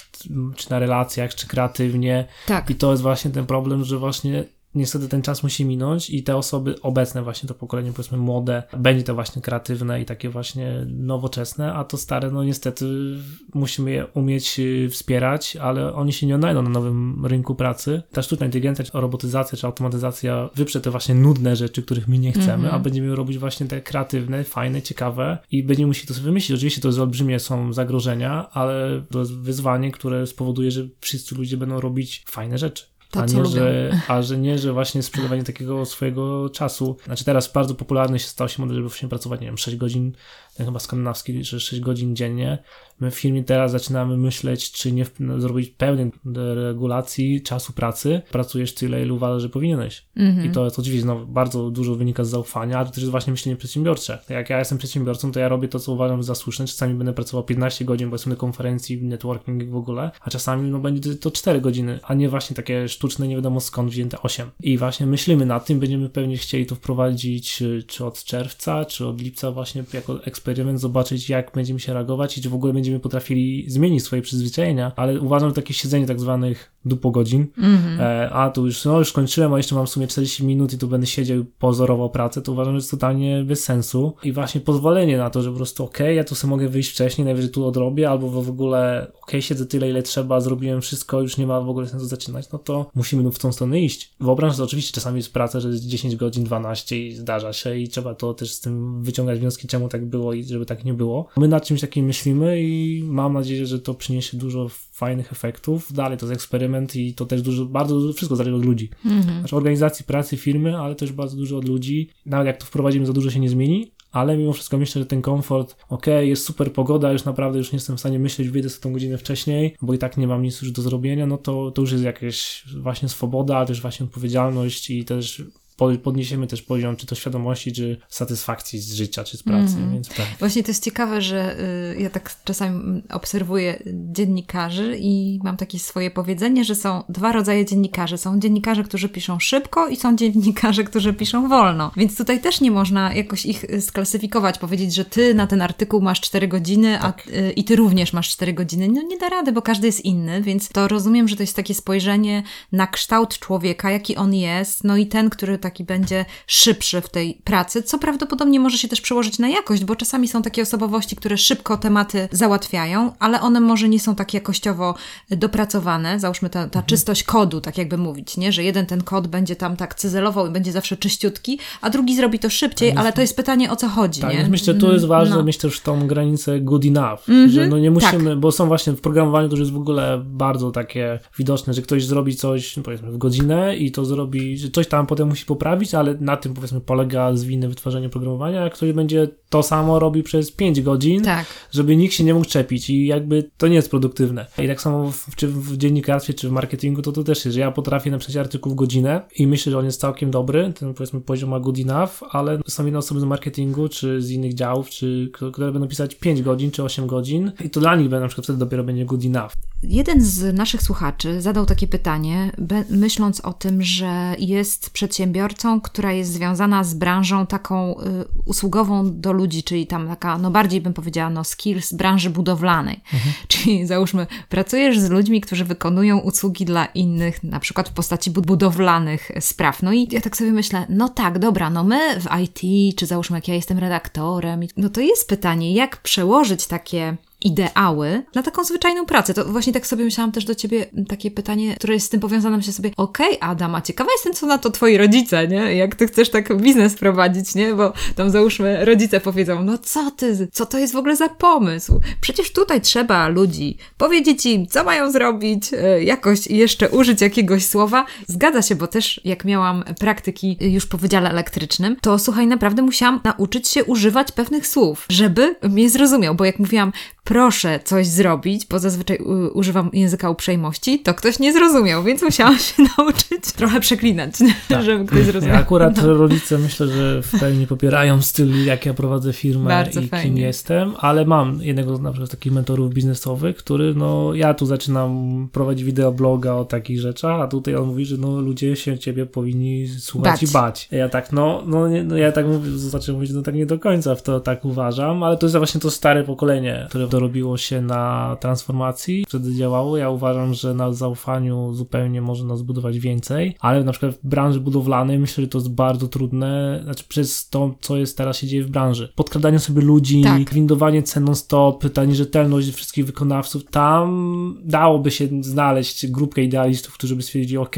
czy na relacjach, czy kreatywnie. Tak. I to jest właśnie ten problem, że właśnie niestety ten czas musi minąć i te osoby obecne, właśnie to pokolenie powiedzmy młode, będzie to właśnie kreatywne i takie właśnie nowoczesne, a to stare, no niestety musimy je umieć y, wspierać, ale oni się nie odnajdą na nowym rynku pracy. Ta sztuczna inteligencja, czy robotyzacja, czy automatyzacja wyprze te właśnie nudne rzeczy, których my nie chcemy, mm -hmm. a będziemy robić właśnie te kreatywne, fajne, ciekawe i będziemy musieli to sobie wymyślić. Oczywiście to jest olbrzymie, są zagrożenia, ale to jest wyzwanie, które spowoduje, że wszyscy ludzie będą robić fajne rzeczy. To, a, nie, że, a że nie, że właśnie sprzedawanie takiego swojego czasu. Znaczy teraz bardzo popularny się stał się model, żeby właśnie pracować, nie wiem, 6 godzin, chyba skandynawski, że 6 godzin dziennie. My w firmie teraz zaczynamy myśleć, czy nie no, zrobić pełnej regulacji czasu pracy. Pracujesz tyle, ile uważasz, że powinieneś. Mm -hmm. I to jest oczywiście no, bardzo dużo wynika z zaufania, ale to też jest właśnie myślenie przedsiębiorcze. Jak ja jestem przedsiębiorcą, to ja robię to, co uważam za słuszne. Czasami będę pracował 15 godzin, bo jestem na konferencji, networking w ogóle, a czasami no, będzie to 4 godziny, a nie właśnie takie sztuczne, nie wiadomo skąd wzięte 8. I właśnie myślimy nad tym, będziemy pewnie chcieli to wprowadzić czy od czerwca, czy od lipca właśnie jako eksperyment, zobaczyć jak będziemy się reagować i czy w ogóle będziemy potrafili zmienić swoje przyzwyczajenia, ale uważam, że takie siedzenie tak zwanych dupo godzin, mm-hmm. e, a tu już, no już skończyłem, a jeszcze mam w sumie 40 minut i tu będę siedział i pozorował pracę, to uważam, że jest totalnie bez sensu i właśnie pozwolenie na to, że po prostu okej, okay, ja tu sobie mogę wyjść wcześniej, najwyżej tu odrobię, albo w ogóle okej, okay, siedzę tyle, ile trzeba, zrobiłem wszystko, już nie ma w ogóle sensu zaczynać, no to musimy w tą stronę iść. Wyobraź sobie, oczywiście czasami jest praca, że jest 10 godzin, 12 i zdarza się i trzeba to też z tym wyciągać wnioski, czemu tak było i żeby tak nie było. My nad czymś takim myślimy i mam nadzieję, że to przyniesie dużo fajnych efektów. Dalej to jest eksperyment i to też dużo, bardzo dużo, wszystko zależy od ludzi. Mhm. Znaczy organizacji pracy, firmy, ale też bardzo dużo od ludzi. Nawet jak to wprowadzimy, za dużo się nie zmieni, ale mimo wszystko myślę, że ten komfort, ok, jest super pogoda, już naprawdę już nie jestem w stanie myśleć, wyjdę sobie tą godzinę wcześniej, bo i tak nie mam nic już do zrobienia, no to, to już jest jakaś właśnie swoboda, też właśnie odpowiedzialność i też podniesiemy też poziom czy to świadomości, czy satysfakcji z życia, czy z pracy. Mm. Więc tak. Właśnie to jest ciekawe, że y, ja tak czasami obserwuję dziennikarzy i mam takie swoje powiedzenie, że są dwa rodzaje dziennikarzy. Są dziennikarze, którzy piszą szybko i są dziennikarze, którzy piszą wolno. Więc tutaj też nie można jakoś ich y, sklasyfikować, powiedzieć, że ty na ten artykuł masz 4 godziny, tak. a, y, i ty również masz 4 godziny. No nie da rady, bo każdy jest inny, więc to rozumiem, że to jest takie spojrzenie na kształt człowieka, jaki on jest, no i ten, który taki będzie szybszy w tej pracy, co prawdopodobnie może się też przełożyć na jakość, bo czasami są takie osobowości, które szybko tematy załatwiają, ale one może nie są tak jakościowo dopracowane. Załóżmy ta, ta mhm. czystość kodu, tak jakby mówić, nie? że jeden ten kod będzie tam tak cyzelował i będzie zawsze czyściutki, a drugi zrobi to szybciej, tak, ale to jest pytanie o co chodzi. Tak, nie? myślę, że tu jest ważne no. mieć też tą granicę good enough, mm że no nie musimy, tak. bo są właśnie w programowaniu to już jest w ogóle bardzo takie widoczne, że ktoś zrobi coś, powiedzmy w godzinę i to zrobi, że coś tam potem musi poprawić, ale na tym powiedzmy polega zwinne wytwarzanie programowania, ktoś będzie to samo robił przez 5 godzin, tak. żeby nikt się nie mógł czepić i jakby to nie jest produktywne. I tak samo w, czy w dziennikarstwie, czy w marketingu to to też jest, że ja potrafię napisać artykuł w godzinę i myślę, że on jest całkiem dobry, ten powiedzmy poziom ma good enough, ale są inne osoby z marketingu, czy z innych działów, czy które będą pisać 5 godzin, czy 8 godzin i to dla nich na przykład wtedy dopiero będzie good enough. Jeden z naszych słuchaczy zadał takie pytanie, myśląc o tym, że jest przedsiębiorcą, która jest związana z branżą taką y, usługową do ludzi, czyli tam taka, no bardziej bym powiedziała, no skills branży budowlanej. Mhm. Czyli załóżmy, pracujesz z ludźmi, którzy wykonują usługi dla innych, na przykład w postaci budowlanych spraw. No i ja tak sobie myślę, no tak, dobra, no my w IT, czy załóżmy, jak ja jestem redaktorem, no to jest pytanie, jak przełożyć takie ideały na taką zwyczajną pracę. To właśnie tak sobie myślałam też do ciebie takie pytanie, które jest z tym powiązane. Myślę sobie, okej, okay, Adam, a ciekawa jestem, co na to twoi rodzice, nie? Jak ty chcesz tak biznes prowadzić, nie? Bo tam załóżmy, rodzice powiedzą, no co ty, co to jest w ogóle za pomysł? Przecież tutaj trzeba ludzi powiedzieć im, co mają zrobić, e, jakoś jeszcze użyć jakiegoś słowa. Zgadza się, bo też jak miałam praktyki już po wydziale elektrycznym, to słuchaj, naprawdę musiałam nauczyć się używać pewnych słów, żeby mnie zrozumiał, bo jak mówiłam, proszę coś zrobić, bo zazwyczaj używam języka uprzejmości, to ktoś nie zrozumiał, więc musiałam się nauczyć trochę przeklinać, tak. żeby ktoś zrozumiał. Akurat no. rodzice myślę, że w pełni popierają styl, jak ja prowadzę firmę Bardzo i fajnie. kim jestem, ale mam jednego na przykład takich mentorów biznesowych, który, no ja tu zaczynam prowadzić wideobloga o takich rzeczach, a tutaj on mówi, że no ludzie się ciebie powinni słuchać bać. i bać. Ja tak, no, no, nie, no ja tak mówię, zacząłem mówić, no tak nie do końca w to tak uważam, ale to jest właśnie to stare pokolenie, które dorobiło się na transformacji, wtedy działało. Ja uważam, że na zaufaniu zupełnie można zbudować więcej, ale na przykład w branży budowlanej myślę, że to jest bardzo trudne, znaczy przez to, co jest teraz się dzieje w branży. Podkradanie sobie ludzi, tak. windowanie cen non-stop, ta nierzetelność wszystkich wykonawców, tam dałoby się znaleźć grupkę idealistów, którzy by stwierdzili, ok,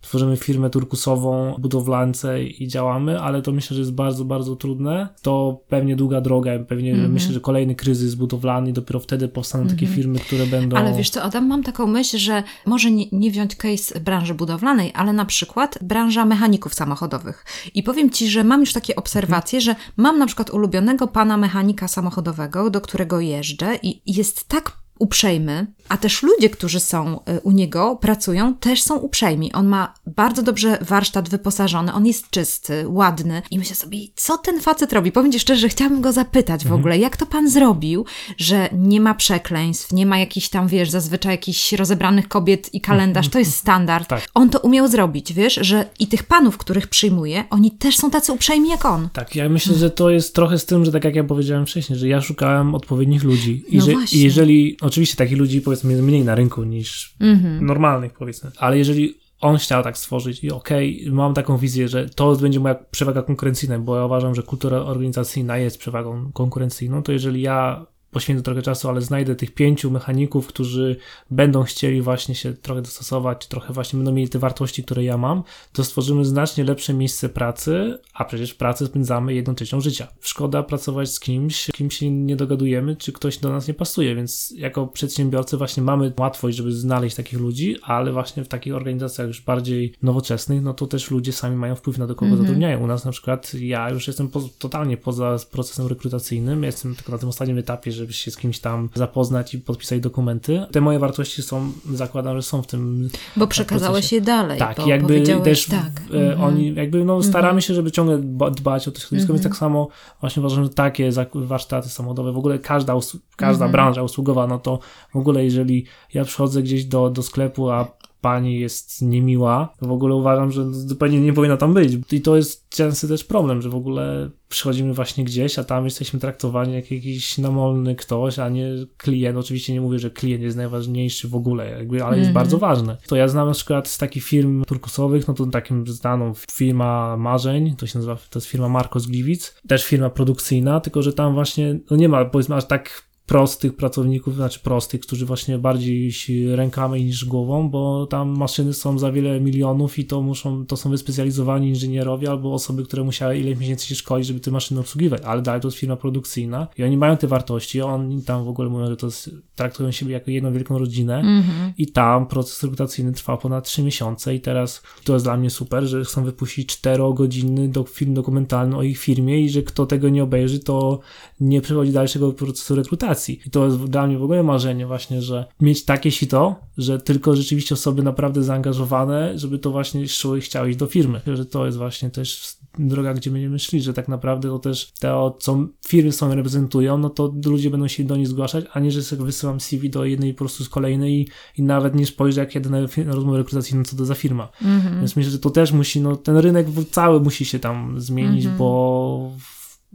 tworzymy firmę turkusową, budowlance i działamy, ale to myślę, że jest bardzo, bardzo trudne. To pewnie długa droga, pewnie mm -hmm. myślę, że kolejny kryzys budowlany dopiero wtedy powstaną takie mhm. firmy, które będą... Ale wiesz co, Adam, mam taką myśl, że może nie, nie wziąć case branży budowlanej, ale na przykład branża mechaników samochodowych. I powiem Ci, że mam już takie obserwacje, że mam na przykład ulubionego pana mechanika samochodowego, do którego jeżdżę i jest tak uprzejmy, a też ludzie, którzy są y, u niego, pracują, też są uprzejmi. On ma bardzo dobrze warsztat wyposażony, on jest czysty, ładny i myślę sobie, co ten facet robi? Powiem Ci szczerze, że chciałabym go zapytać w mhm. ogóle, jak to pan zrobił, że nie ma przekleństw, nie ma jakichś tam, wiesz, zazwyczaj jakichś rozebranych kobiet i kalendarz, to jest standard. Tak. On to umiał zrobić, wiesz, że i tych panów, których przyjmuje, oni też są tacy uprzejmi jak on. Tak, ja myślę, że to jest trochę z tym, że tak jak ja powiedziałem wcześniej, że ja szukałem odpowiednich ludzi i no że właśnie. jeżeli Oczywiście takich ludzi powiedzmy jest mniej na rynku niż mhm. normalnych powiedzmy, ale jeżeli on chciał tak stworzyć i okej, okay, mam taką wizję, że to będzie moja przewaga konkurencyjna, bo ja uważam, że kultura organizacyjna jest przewagą konkurencyjną, to jeżeli ja poświęcę trochę czasu, ale znajdę tych pięciu mechaników, którzy będą chcieli właśnie się trochę dostosować, trochę właśnie będą mieli te wartości, które ja mam, to stworzymy znacznie lepsze miejsce pracy, a przecież w pracy spędzamy jedną trzecią życia. Szkoda pracować z kimś, kim się nie dogadujemy, czy ktoś do nas nie pasuje, więc jako przedsiębiorcy właśnie mamy łatwość, żeby znaleźć takich ludzi, ale właśnie w takich organizacjach już bardziej nowoczesnych, no to też ludzie sami mają wpływ na to, kogo -hmm. zatrudniają. U nas na przykład ja już jestem po, totalnie poza procesem rekrutacyjnym, jestem tylko na tym ostatnim etapie, że żeby się z kimś tam zapoznać i podpisać dokumenty. Te moje wartości są, zakładam, że są w tym Bo przekazałeś je dalej. Tak, jakby też tak. E, mhm. oni, jakby no staramy mhm. się, żeby ciągle dbać o to środowisko, więc mhm. tak samo właśnie uważam, że takie warsztaty samochodowe, w ogóle każda, każda branża usługowa, no to w ogóle jeżeli ja przychodzę gdzieś do, do sklepu, a pani jest niemiła, to w ogóle uważam, że zupełnie nie powinna tam być. I to jest częsty też problem, że w ogóle przychodzimy właśnie gdzieś, a tam jesteśmy traktowani jak jakiś namolny ktoś, a nie klient. Oczywiście nie mówię, że klient jest najważniejszy w ogóle, jakby, ale mm -hmm. jest mhm. bardzo ważny. To ja znam na przykład z takich firm turkusowych, no to takim znaną firma marzeń, to się nazywa, to jest firma Marcos Gliwic, też firma produkcyjna, tylko że tam właśnie, no nie ma powiedzmy aż tak prostych pracowników, znaczy prostych, którzy właśnie bardziej rękami niż głową, bo tam maszyny są za wiele milionów i to muszą, to są wyspecjalizowani inżynierowie albo osoby, które musiały ileś miesięcy się szkolić, żeby te maszyny obsługiwać, ale dalej to jest firma produkcyjna i oni mają te wartości, oni tam w ogóle mówią, że to jest, traktują siebie jako jedną wielką rodzinę. -hmm. i tam proces rekrutacyjny trwa ponad 3 miesiące i teraz to jest dla mnie super, że chcą wypuścić 4-godzinny do, film dokumentalny o ich firmie i że kto tego nie obejrzy, to nie przechodzi dalszego procesu rekrutacji I to jest dla mnie w ogóle marzenie właśnie, że mieć takie sito, że tylko rzeczywiście osoby naprawdę zaangażowane, żeby to właśnie szły i chciały iść do firmy. Że to jest właśnie też droga, gdzie będziemy szli, że tak naprawdę to też to, co firmy są reprezentują, no to ludzie będą się do nich zgłaszać, a nie, że sobie wysyłam CV do jednej po prostu z kolejnej i, i nawet nie spojrzę, jak jedę na, na rozmowę rekrutacyjną, co to za firma. Mhm. Więc myślę, że to też musi, no ten rynek cały musi się tam zmienić, Mhm. bo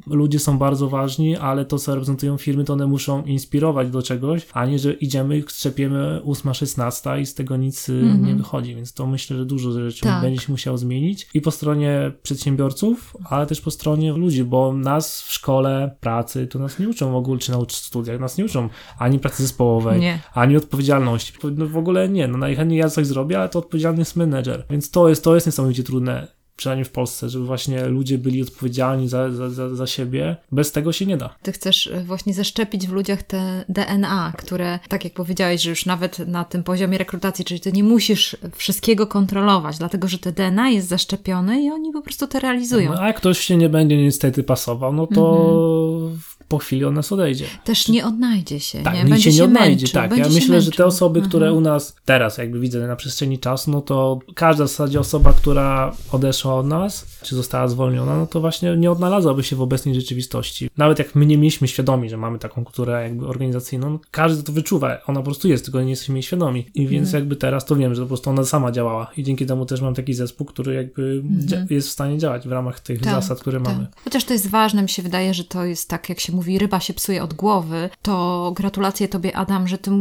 ludzie są bardzo ważni, ale to, co reprezentują firmy, to one muszą inspirować do czegoś, a nie, że idziemy, strzepiemy 8-16 i z tego nic y, Mhm. nie wychodzi, więc to myślę, że dużo rzeczy Tak. będzie się musiało zmienić i po stronie przedsiębiorców, ale też po stronie ludzi, bo nas w szkole pracy to nas nie uczą w ogóle, czy na studiach, nas nie uczą ani pracy zespołowej, Nie. ani odpowiedzialności. No w ogóle nie, no najchętniej ja coś zrobię, ale to odpowiedzialny jest menedżer. Więc to jest, to jest niesamowicie trudne, przynajmniej w Polsce, żeby właśnie ludzie byli odpowiedzialni za, za, za, za siebie. Bez tego się nie da. Ty chcesz e, właśnie zaszczepić w ludziach te DNA, które, tak jak powiedziałeś, że już nawet na tym poziomie rekrutacji, czyli ty nie musisz wszystkiego kontrolować, dlatego że te DNA jest zaszczepione i oni po prostu to realizują. No, a jak ktoś się nie będzie niestety pasował, no to po chwili on nas odejdzie. Też nie odnajdzie się, Tak, nie? Będzie się nie odnajdzie, męczył, tak. Ja myślę, że męczył. te osoby, które Mhm. u nas teraz jakby widzę na przestrzeni czasu, no to każda w zasadzie osoba, która odeszła od nas, czy została zwolniona, no to właśnie nie odnalazłaby się w obecnej rzeczywistości. Nawet jak my nie mieliśmy świadomi, że mamy taką kulturę jakby organizacyjną, każdy to wyczuwa, ona po prostu jest, tylko nie jesteśmy jej świadomi. I więc Mhm. jakby teraz to wiem, że po prostu ona sama działała i dzięki temu też mam taki zespół, który jakby dzia- jest w stanie działać w ramach tych Mhm. Tak, zasad, które tak. mamy. Chociaż to jest ważne, mi się wydaje, że to jest tak, jak się mówi, ryba się psuje od głowy, to gratulacje Tobie, Adam, że Ty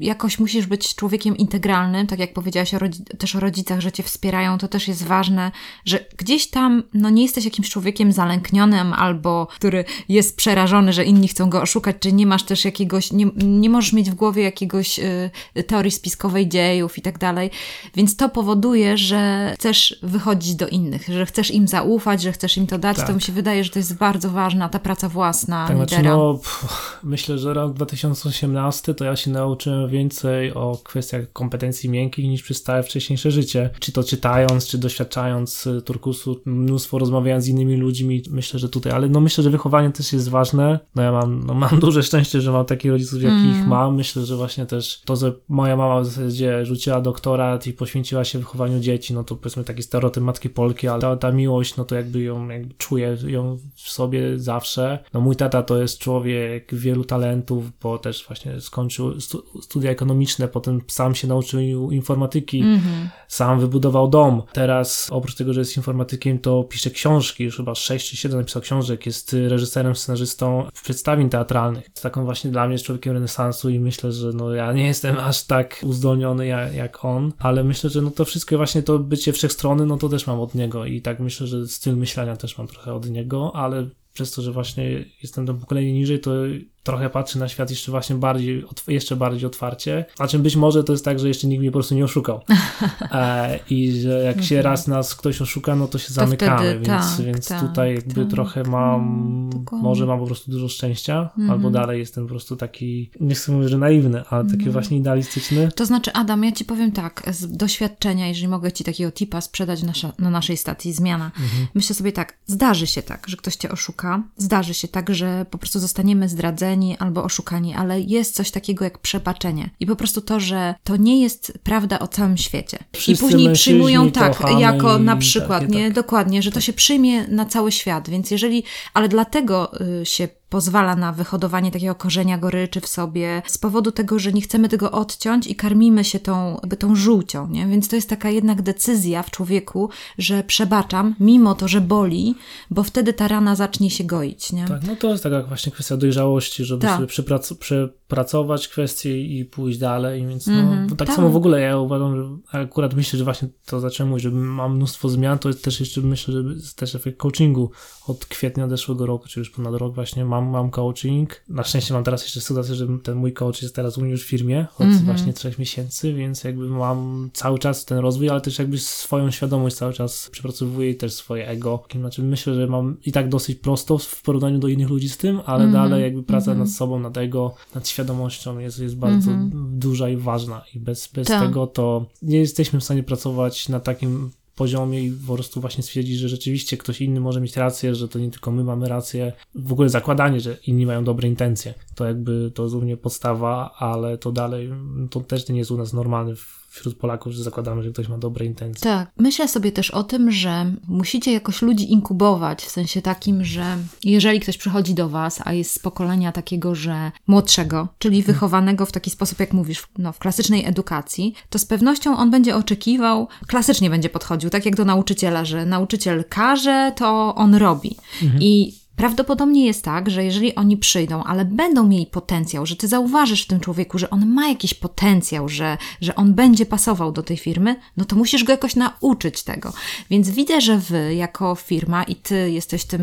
jakoś musisz być człowiekiem integralnym, tak jak powiedziałaś o też o rodzicach, że Cię wspierają, to też jest ważne, że gdzieś tam, no nie jesteś jakimś człowiekiem zalęknionym albo który jest przerażony, że inni chcą go oszukać, czy nie masz też jakiegoś, nie, nie możesz mieć w głowie jakiegoś y, teorii spiskowej dziejów i tak dalej, więc to powoduje, że chcesz wychodzić do innych, że chcesz im zaufać, że chcesz im to dać, Tak. to mi się wydaje, że to jest bardzo ważna ta praca własna Tak, znaczy, no, pff, myślę, że rok 2018 to ja się nauczyłem więcej o kwestiach kompetencji miękkich niż przez całe wcześniejsze życie. Czy to czytając, czy doświadczając y, turkusu, mnóstwo rozmawiając z innymi ludźmi, myślę, że tutaj, ale no myślę, że wychowanie też jest ważne. No ja mam, no, mam duże szczęście, że mam takich rodziców, jakich Mm. mam. Myślę, że właśnie też to, że moja mama w zasadzie rzuciła doktorat i poświęciła się wychowaniu dzieci, no to powiedzmy taki stereotyp matki Polki, ale ta, ta miłość, no to jakby ją jakby czuję ją w sobie zawsze. No mój tata to jest człowiek wielu talentów, bo też właśnie skończył stu, studia ekonomiczne, potem sam się nauczył informatyki, Mhm. sam wybudował dom. Teraz oprócz tego, że jest informatykiem, to pisze książki, już chyba 6 czy 7 napisał książek, jest reżyserem, scenarzystą przedstawień teatralnych. Jest taką właśnie dla mnie jest człowiekiem renesansu i myślę, że no ja nie jestem aż tak uzdolniony jak, jak on, ale myślę, że no to wszystko właśnie to bycie wszechstrony, no to też mam od niego i tak myślę, że styl myślenia też mam trochę od niego, ale przez to, że właśnie jestem tam pokolenie niżej, to trochę patrzę na świat jeszcze właśnie bardziej, jeszcze bardziej otwarcie. A czym być może to jest tak, że jeszcze nikt mnie po prostu nie oszukał. E, I że jak się raz nas ktoś oszuka, no to się zamykamy, wtedy więc, tak, więc tak, tutaj jakby tak, trochę mam, dokładnie. może mam po prostu dużo szczęścia, Mhm. albo dalej jestem po prostu taki, nie chcę mówić, że naiwny, ale taki Mhm. właśnie idealistyczny. To znaczy, Adam, ja ci powiem tak, z doświadczenia, jeżeli mogę ci takiego tipa sprzedać nasza, na naszej stacji Zmiana, Mhm. myślę sobie tak, zdarzy się tak, że ktoś cię oszuka, zdarzy się tak, że po prostu zostaniemy zdradzeni albo oszukani, ale jest coś takiego jak przebaczenie. I po prostu to, że to nie jest prawda o całym świecie. Wszyscy I później przyjmują tak, jako na przykład, takie, nie, tak. dokładnie, że to się przyjmie na cały świat, więc jeżeli, ale dlatego y, się pozwala na wyhodowanie takiego korzenia goryczy w sobie, z powodu tego, że nie chcemy tego odciąć i karmimy się tą, jakby tą żółcią, nie? Więc to jest taka jednak decyzja w człowieku, że przebaczam, mimo to, że boli, bo wtedy ta rana zacznie się goić, nie? Tak, no to jest taka właśnie kwestia dojrzałości, żeby Tak. sobie przyprac- przepracować kwestie i pójść dalej, więc no, Mhm, bo tak, tak. samo w ogóle ja uważam, że akurat myślę, że właśnie to zacząłem mówić, że mam mnóstwo zmian, to jest też jeszcze myślę, że jest też efekt coachingu od kwietnia zeszłego roku, czy już ponad rok właśnie mam, mam coaching. Na szczęście mam teraz jeszcze sytuację, że ten mój coach jest teraz u mnie już w firmie od Mhm. właśnie trzech miesięcy, więc jakby mam cały czas ten rozwój, ale też jakby swoją świadomość cały czas przepracowuję i też swoje ego. Znaczy myślę, że mam i tak dosyć prosto w porównaniu do innych ludzi z tym, ale Mhm. dalej jakby praca Mhm. nad sobą, nad ego, nad świadomością jest, jest bardzo Mhm. duża i ważna i bez, bez Tak. tego to nie jesteśmy w stanie pracować na takim poziomie i po prostu właśnie stwierdzić, że rzeczywiście ktoś inny może mieć rację, że to nie tylko my mamy rację. W ogóle zakładanie, że inni mają dobre intencje, to jakby to mnie podstawa, ale to dalej, to też nie jest u nas normalny wśród Polaków, że zakładamy, że ktoś ma dobre intencje. Tak. Myślę sobie też o tym, że musicie jakoś ludzi inkubować, w sensie takim, że jeżeli ktoś przychodzi do Was, a jest z pokolenia takiego, że młodszego, czyli Mhm. wychowanego w taki sposób, jak mówisz, no, w klasycznej edukacji, to z pewnością on będzie oczekiwał, klasycznie będzie podchodził, tak jak do nauczyciela, że nauczyciel każe, to on robi. Mhm. I Prawdopodobnie jest tak, że jeżeli oni przyjdą, ale będą mieli potencjał, że ty zauważysz w tym człowieku, że on ma jakiś potencjał, że, że on będzie pasował do tej firmy, no to musisz go jakoś nauczyć tego. Więc widzę, że wy jako firma i ty jesteś tym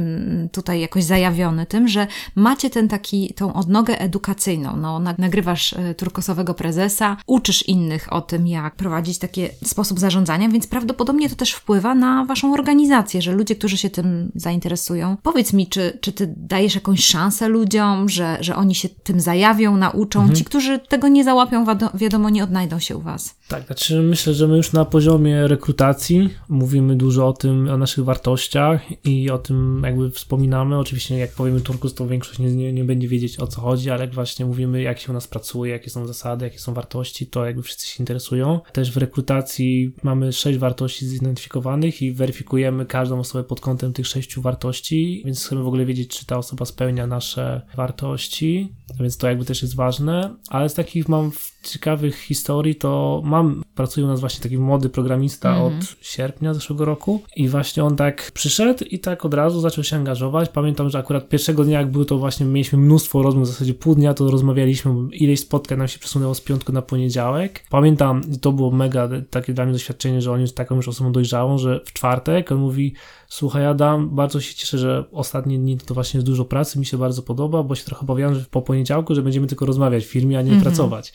tutaj jakoś zajawiony tym, że macie ten taki, tą odnogę edukacyjną. No, na- nagrywasz e, turkosowego prezesa, uczysz innych o tym, jak prowadzić taki sposób zarządzania, więc prawdopodobnie to też wpływa na waszą organizację, że ludzie, którzy się tym zainteresują, powiedz mi, czy, czy ty dajesz jakąś szansę ludziom, że, że oni się tym zajawią, nauczą? Ci, którzy tego nie załapią, wiadomo, nie odnajdą się u was. Tak, znaczy myślę, że my już na poziomie rekrutacji mówimy dużo o tym, o naszych wartościach i o tym jakby wspominamy. Oczywiście jak powiemy Turkus, to większość nie, nie, będzie wiedzieć o co chodzi, ale jak właśnie mówimy jak się u nas pracuje, jakie są zasady, jakie są wartości, to jakby wszyscy się interesują. Też w rekrutacji mamy sześć wartości zidentyfikowanych i weryfikujemy każdą osobę pod kątem tych sześciu wartości, więc chcemy w ogóle wiedzieć, czy ta osoba spełnia nasze wartości, więc to jakby też jest ważne, ale z takich mam ciekawych historii, to mam, pracuje u nas właśnie taki młody programista od sierpnia zeszłego roku i właśnie on tak przyszedł i tak od razu zaczął się angażować. Pamiętam, że akurat pierwszego dnia jak był, to właśnie mieliśmy mnóstwo rozmów, w zasadzie pół dnia to rozmawialiśmy, ileś spotkań nam się przesunęło z piątku na poniedziałek. Pamiętam, to było mega takie dla mnie doświadczenie, że on jest taką już osobą dojrzałą, że w czwartek on mówi Słuchaj Adam, bardzo się cieszę, że ostatnie dni to właśnie jest dużo pracy, mi się bardzo podoba, bo się trochę obawiałem, że po poniedziałku, że będziemy tylko rozmawiać w firmie, a nie pracować.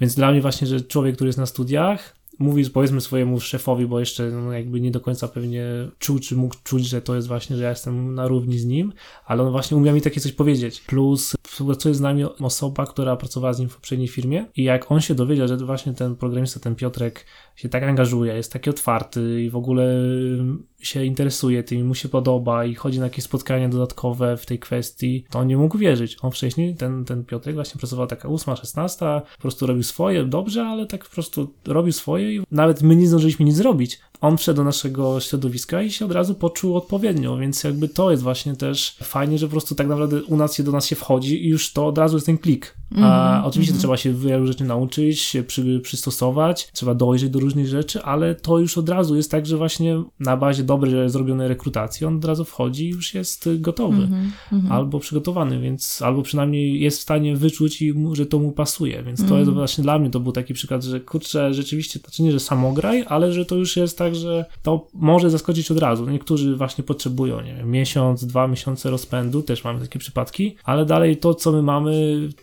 Więc dla mnie właśnie, że człowiek, który jest na studiach, mówi powiedzmy swojemu szefowi, bo jeszcze no, jakby nie do końca pewnie czuł, czy mógł czuć, że to jest właśnie, że ja jestem na równi z nim, ale on właśnie umiał mi takie coś powiedzieć. Plus współpracuje z nami osoba, która pracowała z nim w poprzedniej firmie i jak on się dowiedział, że właśnie ten programista, ten Piotrek się tak angażuje, jest taki otwarty i w ogóle się interesuje tym, i mu się podoba i chodzi na jakieś spotkania dodatkowe w tej kwestii, to on nie mógł wierzyć. On wcześniej, ten, ten Piotrek właśnie pracował taka ósma, szesnasta, po prostu robił swoje, dobrze, ale tak po prostu robił swoje i nawet my nie zdążyliśmy nic zrobić. On wszedł do naszego środowiska i się od razu poczuł odpowiednio, więc jakby to jest właśnie też fajnie, że po prostu tak naprawdę u nas się do nas się wchodzi i już to od razu jest ten klik. A oczywiście to trzeba się wielu rzeczy nauczyć, się przy, przystosować, trzeba dojrzeć do różnych rzeczy, ale to już od razu jest tak, że właśnie na bazie dobrej zrobionej rekrutacji on od razu wchodzi i już jest gotowy albo przygotowany, więc albo przynajmniej jest w stanie wyczuć, i mu, że to mu pasuje, więc to jest właśnie dla mnie to był taki przykład, że kurczę, rzeczywiście, znaczy nie, że samograj, ale że to już jest tak, że to może zaskoczyć od razu. Niektórzy właśnie potrzebują, nie wiem, miesiąc, dwa miesiące rozpędu, też mamy takie przypadki, ale dalej to, co my mamy,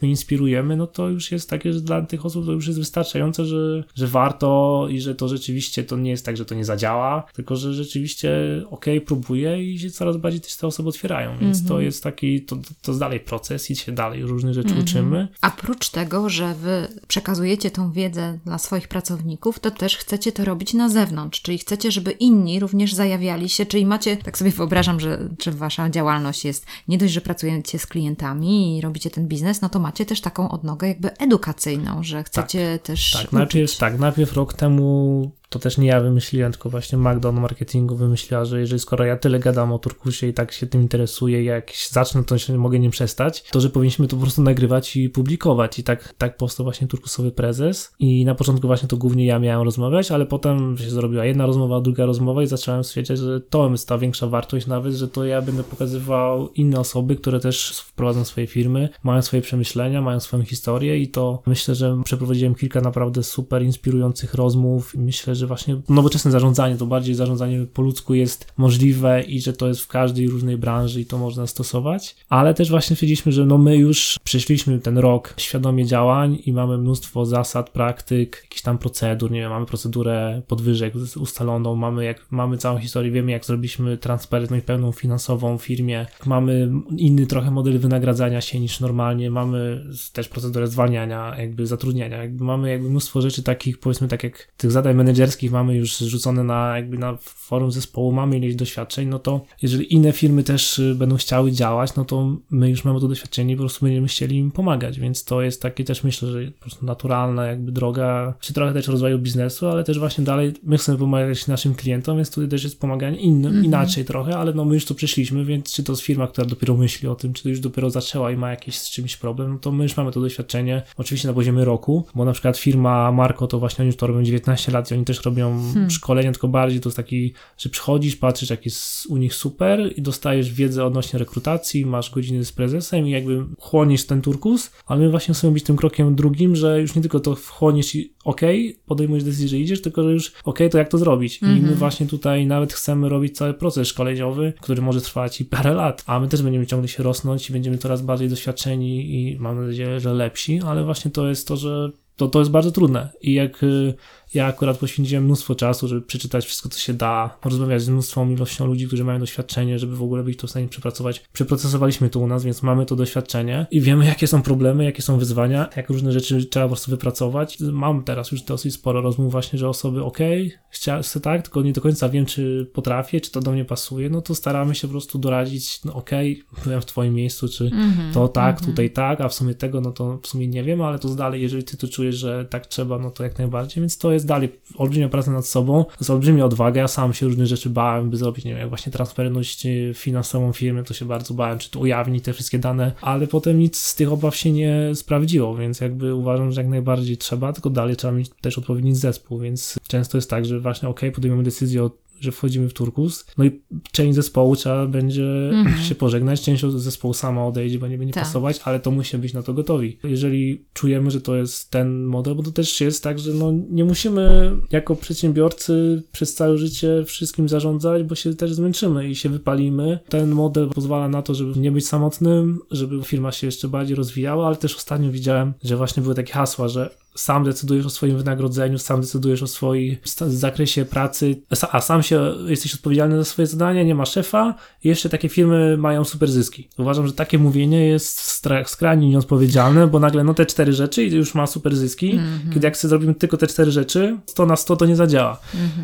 my inspirujemy, no to już jest takie, że dla tych osób to już jest wystarczające, że, że warto i że to rzeczywiście to nie jest tak, że to nie zadziała, tylko że rzeczywiście okej, próbuje i się coraz bardziej też te osoby otwierają, więc to jest taki, to, to jest dalej proces i się dalej różnych rzeczy uczymy. A prócz tego, że wy przekazujecie tą wiedzę dla swoich pracowników, to też chcecie to robić na zewnątrz, czyli chcecie, żeby inni również zajawiali się, czyli macie, tak sobie wyobrażam, że, że wasza działalność jest nie dość, że pracujecie z klientami i robicie ten biznes, no to macie też taką odnogę jakby edukacyjną, że chcecie też Tak, uczyć. najpierw, tak, najpierw rok temu to też nie ja wymyśliłem, tylko właśnie Magda od marketingu wymyśliła, że jeżeli skoro ja tyle gadam o Turkusie i tak się tym interesuję, jak zacznę, to się mogę nie przestać, to że powinniśmy to po prostu nagrywać i publikować. I tak, tak powstał właśnie Turkusowy Prezes. I na początku właśnie to głównie ja miałem rozmawiać, ale potem się zrobiła jedna rozmowa, druga rozmowa i zacząłem stwierdzać, że to jest ta większa wartość nawet, że to ja będę pokazywał inne osoby, które też wprowadzą swoje firmy, mają swoje przemyślenia, mają swoją historię i to myślę, że przeprowadziłem kilka naprawdę super inspirujących rozmów myślę, że właśnie nowoczesne zarządzanie, to bardziej zarządzanie po ludzku jest możliwe i że to jest w każdej różnej branży i to można stosować, ale też właśnie stwierdziliśmy, że no my już przeszliśmy ten rok świadomie działań i mamy mnóstwo zasad, praktyk, jakichś tam procedur, nie wiem, mamy procedurę podwyżek ustaloną, mamy, jak, mamy całą historię, wiemy jak zrobiliśmy transparentność pełną finansową w firmie, mamy inny trochę model wynagradzania się niż normalnie, mamy też procedurę zwalniania, jakby zatrudniania, jakby mamy jakby mnóstwo rzeczy takich, powiedzmy tak jak tych zadań menedżerskich, mamy już rzucone na jakby na forum zespołu, mamy ileś doświadczeń, no to jeżeli inne firmy też y, będą chciały działać, no to my już mamy to doświadczenie i po prostu będziemy chcieli im pomagać, więc to jest takie też myślę, że po prostu naturalna jakby droga, czy trochę też rozwoju biznesu, ale też właśnie dalej my chcemy pomagać naszym klientom, więc tutaj też jest pomaganie innym, Mhm. inaczej trochę, ale no my już to przeszliśmy, więc czy to jest firma, która dopiero myśli o tym, czy to już dopiero zaczęła i ma jakiś z czymś problem, no to my już mamy to doświadczenie, oczywiście na poziomie roku, bo na przykład firma Marco to właśnie oni już to robią 19 lat i oni też robią szkolenia, tylko bardziej to jest taki, że przychodzisz, patrzysz jak jest u nich super i dostajesz wiedzę odnośnie rekrutacji, masz godziny z prezesem i jakby chłonisz ten turkus, ale my właśnie chcemy być tym krokiem drugim, że już nie tylko to wchłoniesz i okej, podejmujesz decyzję, że idziesz, tylko że już okej, to jak to zrobić? I my właśnie tutaj nawet chcemy robić cały proces szkoleniowy, który może trwać i parę lat, a my też będziemy ciągle się rosnąć i będziemy coraz bardziej doświadczeni i mam nadzieję, że lepsi, ale właśnie to jest to, że to, to jest bardzo trudne. I jak y, ja akurat poświęciłem mnóstwo czasu, żeby przeczytać wszystko, co się da, rozmawiać z mnóstwą ilością ludzi, którzy mają doświadczenie, żeby w ogóle być to w stanie przepracować. Przeprocesowaliśmy to u nas, więc mamy to doświadczenie i wiemy, jakie są problemy, jakie są wyzwania, jak różne rzeczy trzeba po prostu wypracować. Mam teraz już dosyć sporo rozmów właśnie, że osoby, okej, okay, chcę tak, tylko nie do końca wiem, czy potrafię, czy to do mnie pasuje, no to staramy się po prostu doradzić, no okej, okay, byłem w twoim miejscu, czy Mhm. to tak, tutaj tak, a w sumie tego, no to w sumie nie wiem, ale to dalej, jeżeli ty to czujesz, że tak trzeba, no to jak najbardziej, więc to jest dalej olbrzymia praca nad sobą, to jest olbrzymia odwaga, ja sam się różne rzeczy bałem, by zrobić, nie wiem, jak właśnie transparentność y, finansową firmy, to się bardzo bałem, czy to ujawni te wszystkie dane, ale potem nic z tych obaw się nie sprawdziło, więc jakby uważam, że jak najbardziej trzeba, tylko dalej trzeba mieć też odpowiedni zespół, więc często jest tak, że właśnie ok, podejmujemy decyzję o że wchodzimy w turkus. No i część zespołu trzeba będzie się pożegnać, część zespołu sama odejdzie, bo nie będzie Tak. pasować, ale to musimy być na to gotowi. Jeżeli czujemy, że to jest ten model, bo to też jest tak, że no nie musimy jako przedsiębiorcy przez całe życie wszystkim zarządzać, bo się też zmęczymy i się wypalimy. Ten model pozwala na to, żeby nie być samotnym, żeby firma się jeszcze bardziej rozwijała, ale też ostatnio widziałem, że właśnie były takie hasła, że sam decydujesz o swoim wynagrodzeniu, sam decydujesz o swoim zakresie pracy, a sam się jesteś odpowiedzialny za swoje zadania, nie ma szefa i jeszcze takie firmy mają super zyski. Uważam, że takie mówienie jest skrajnie nieodpowiedzialne, bo nagle no te cztery rzeczy i już ma super zyski, kiedy jak sobie zrobimy tylko te cztery rzeczy, 100 na 100 to nie zadziała.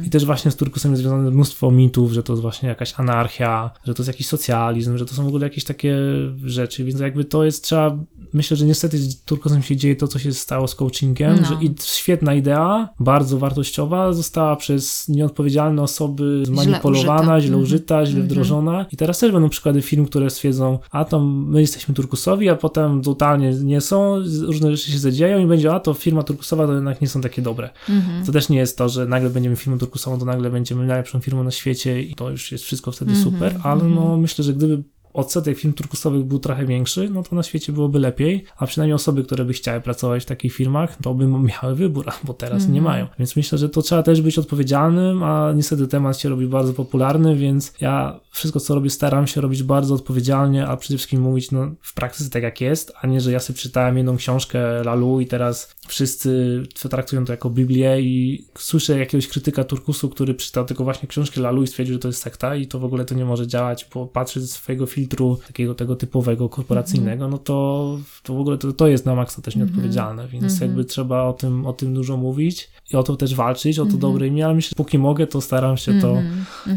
I też właśnie z turkusem jest związane mnóstwo mitów, że to jest właśnie jakaś anarchia, że to jest jakiś socjalizm, że to są w ogóle jakieś takie rzeczy, więc jakby to jest trzeba, myślę, że niestety z turkusem się dzieje to, co się stało z coachingiem, No. że i świetna idea, bardzo wartościowa, została przez nieodpowiedzialne osoby zmanipulowana, użyta. źle użyta, źle wdrożona i teraz też będą przykłady firm, które stwierdzą, a to my jesteśmy turkusowi, a potem totalnie nie są, różne rzeczy się zadzieją i będzie, a to firma turkusowa to jednak nie są takie dobre. To też nie jest to, że nagle będziemy firmą turkusową, to nagle będziemy najlepszą firmą na świecie i to już jest wszystko wtedy super, ale no myślę, że gdyby odsetek firm turkusowych był trochę większy, no to na świecie byłoby lepiej, a przynajmniej osoby, które by chciały pracować w takich firmach, to by miały wybór, bo teraz nie mają. Więc myślę, że to trzeba też być odpowiedzialnym, a niestety temat się robi bardzo popularny, więc ja wszystko, co robię, staram się robić bardzo odpowiedzialnie, a przede wszystkim mówić no, w praktyce tak, jak jest, a nie, że ja sobie czytałem jedną książkę Lalu i teraz wszyscy traktują to jako Biblię i słyszę jakiegoś krytyka turkusu, który przeczytał tylko właśnie książkę Lalu i stwierdził, że to jest sekta i to w ogóle to nie może działać, bo patrzy ze swojego filtru takiego tego typowego, korporacyjnego, no to, to w ogóle to, to jest na maksa też nieodpowiedzialne, więc jakby trzeba o tym, o tym dużo mówić i o to też walczyć, o to dobre imię, ale myślę, że póki mogę, to staram się to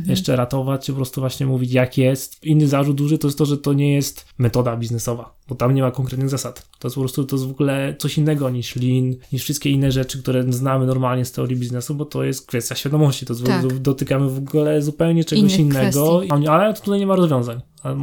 jeszcze ratować, czy po prostu właśnie mówić jak jest. Inny zarzut duży to jest to, że to nie jest metoda biznesowa, bo tam nie ma konkretnych zasad. To jest po prostu to jest w ogóle coś innego niż lean, niż wszystkie inne rzeczy, które znamy normalnie z teorii biznesu, bo to jest kwestia świadomości, to Tak. dotykamy w ogóle zupełnie czegoś Innych innego, kwestii. Ale tutaj nie ma rozwiązań.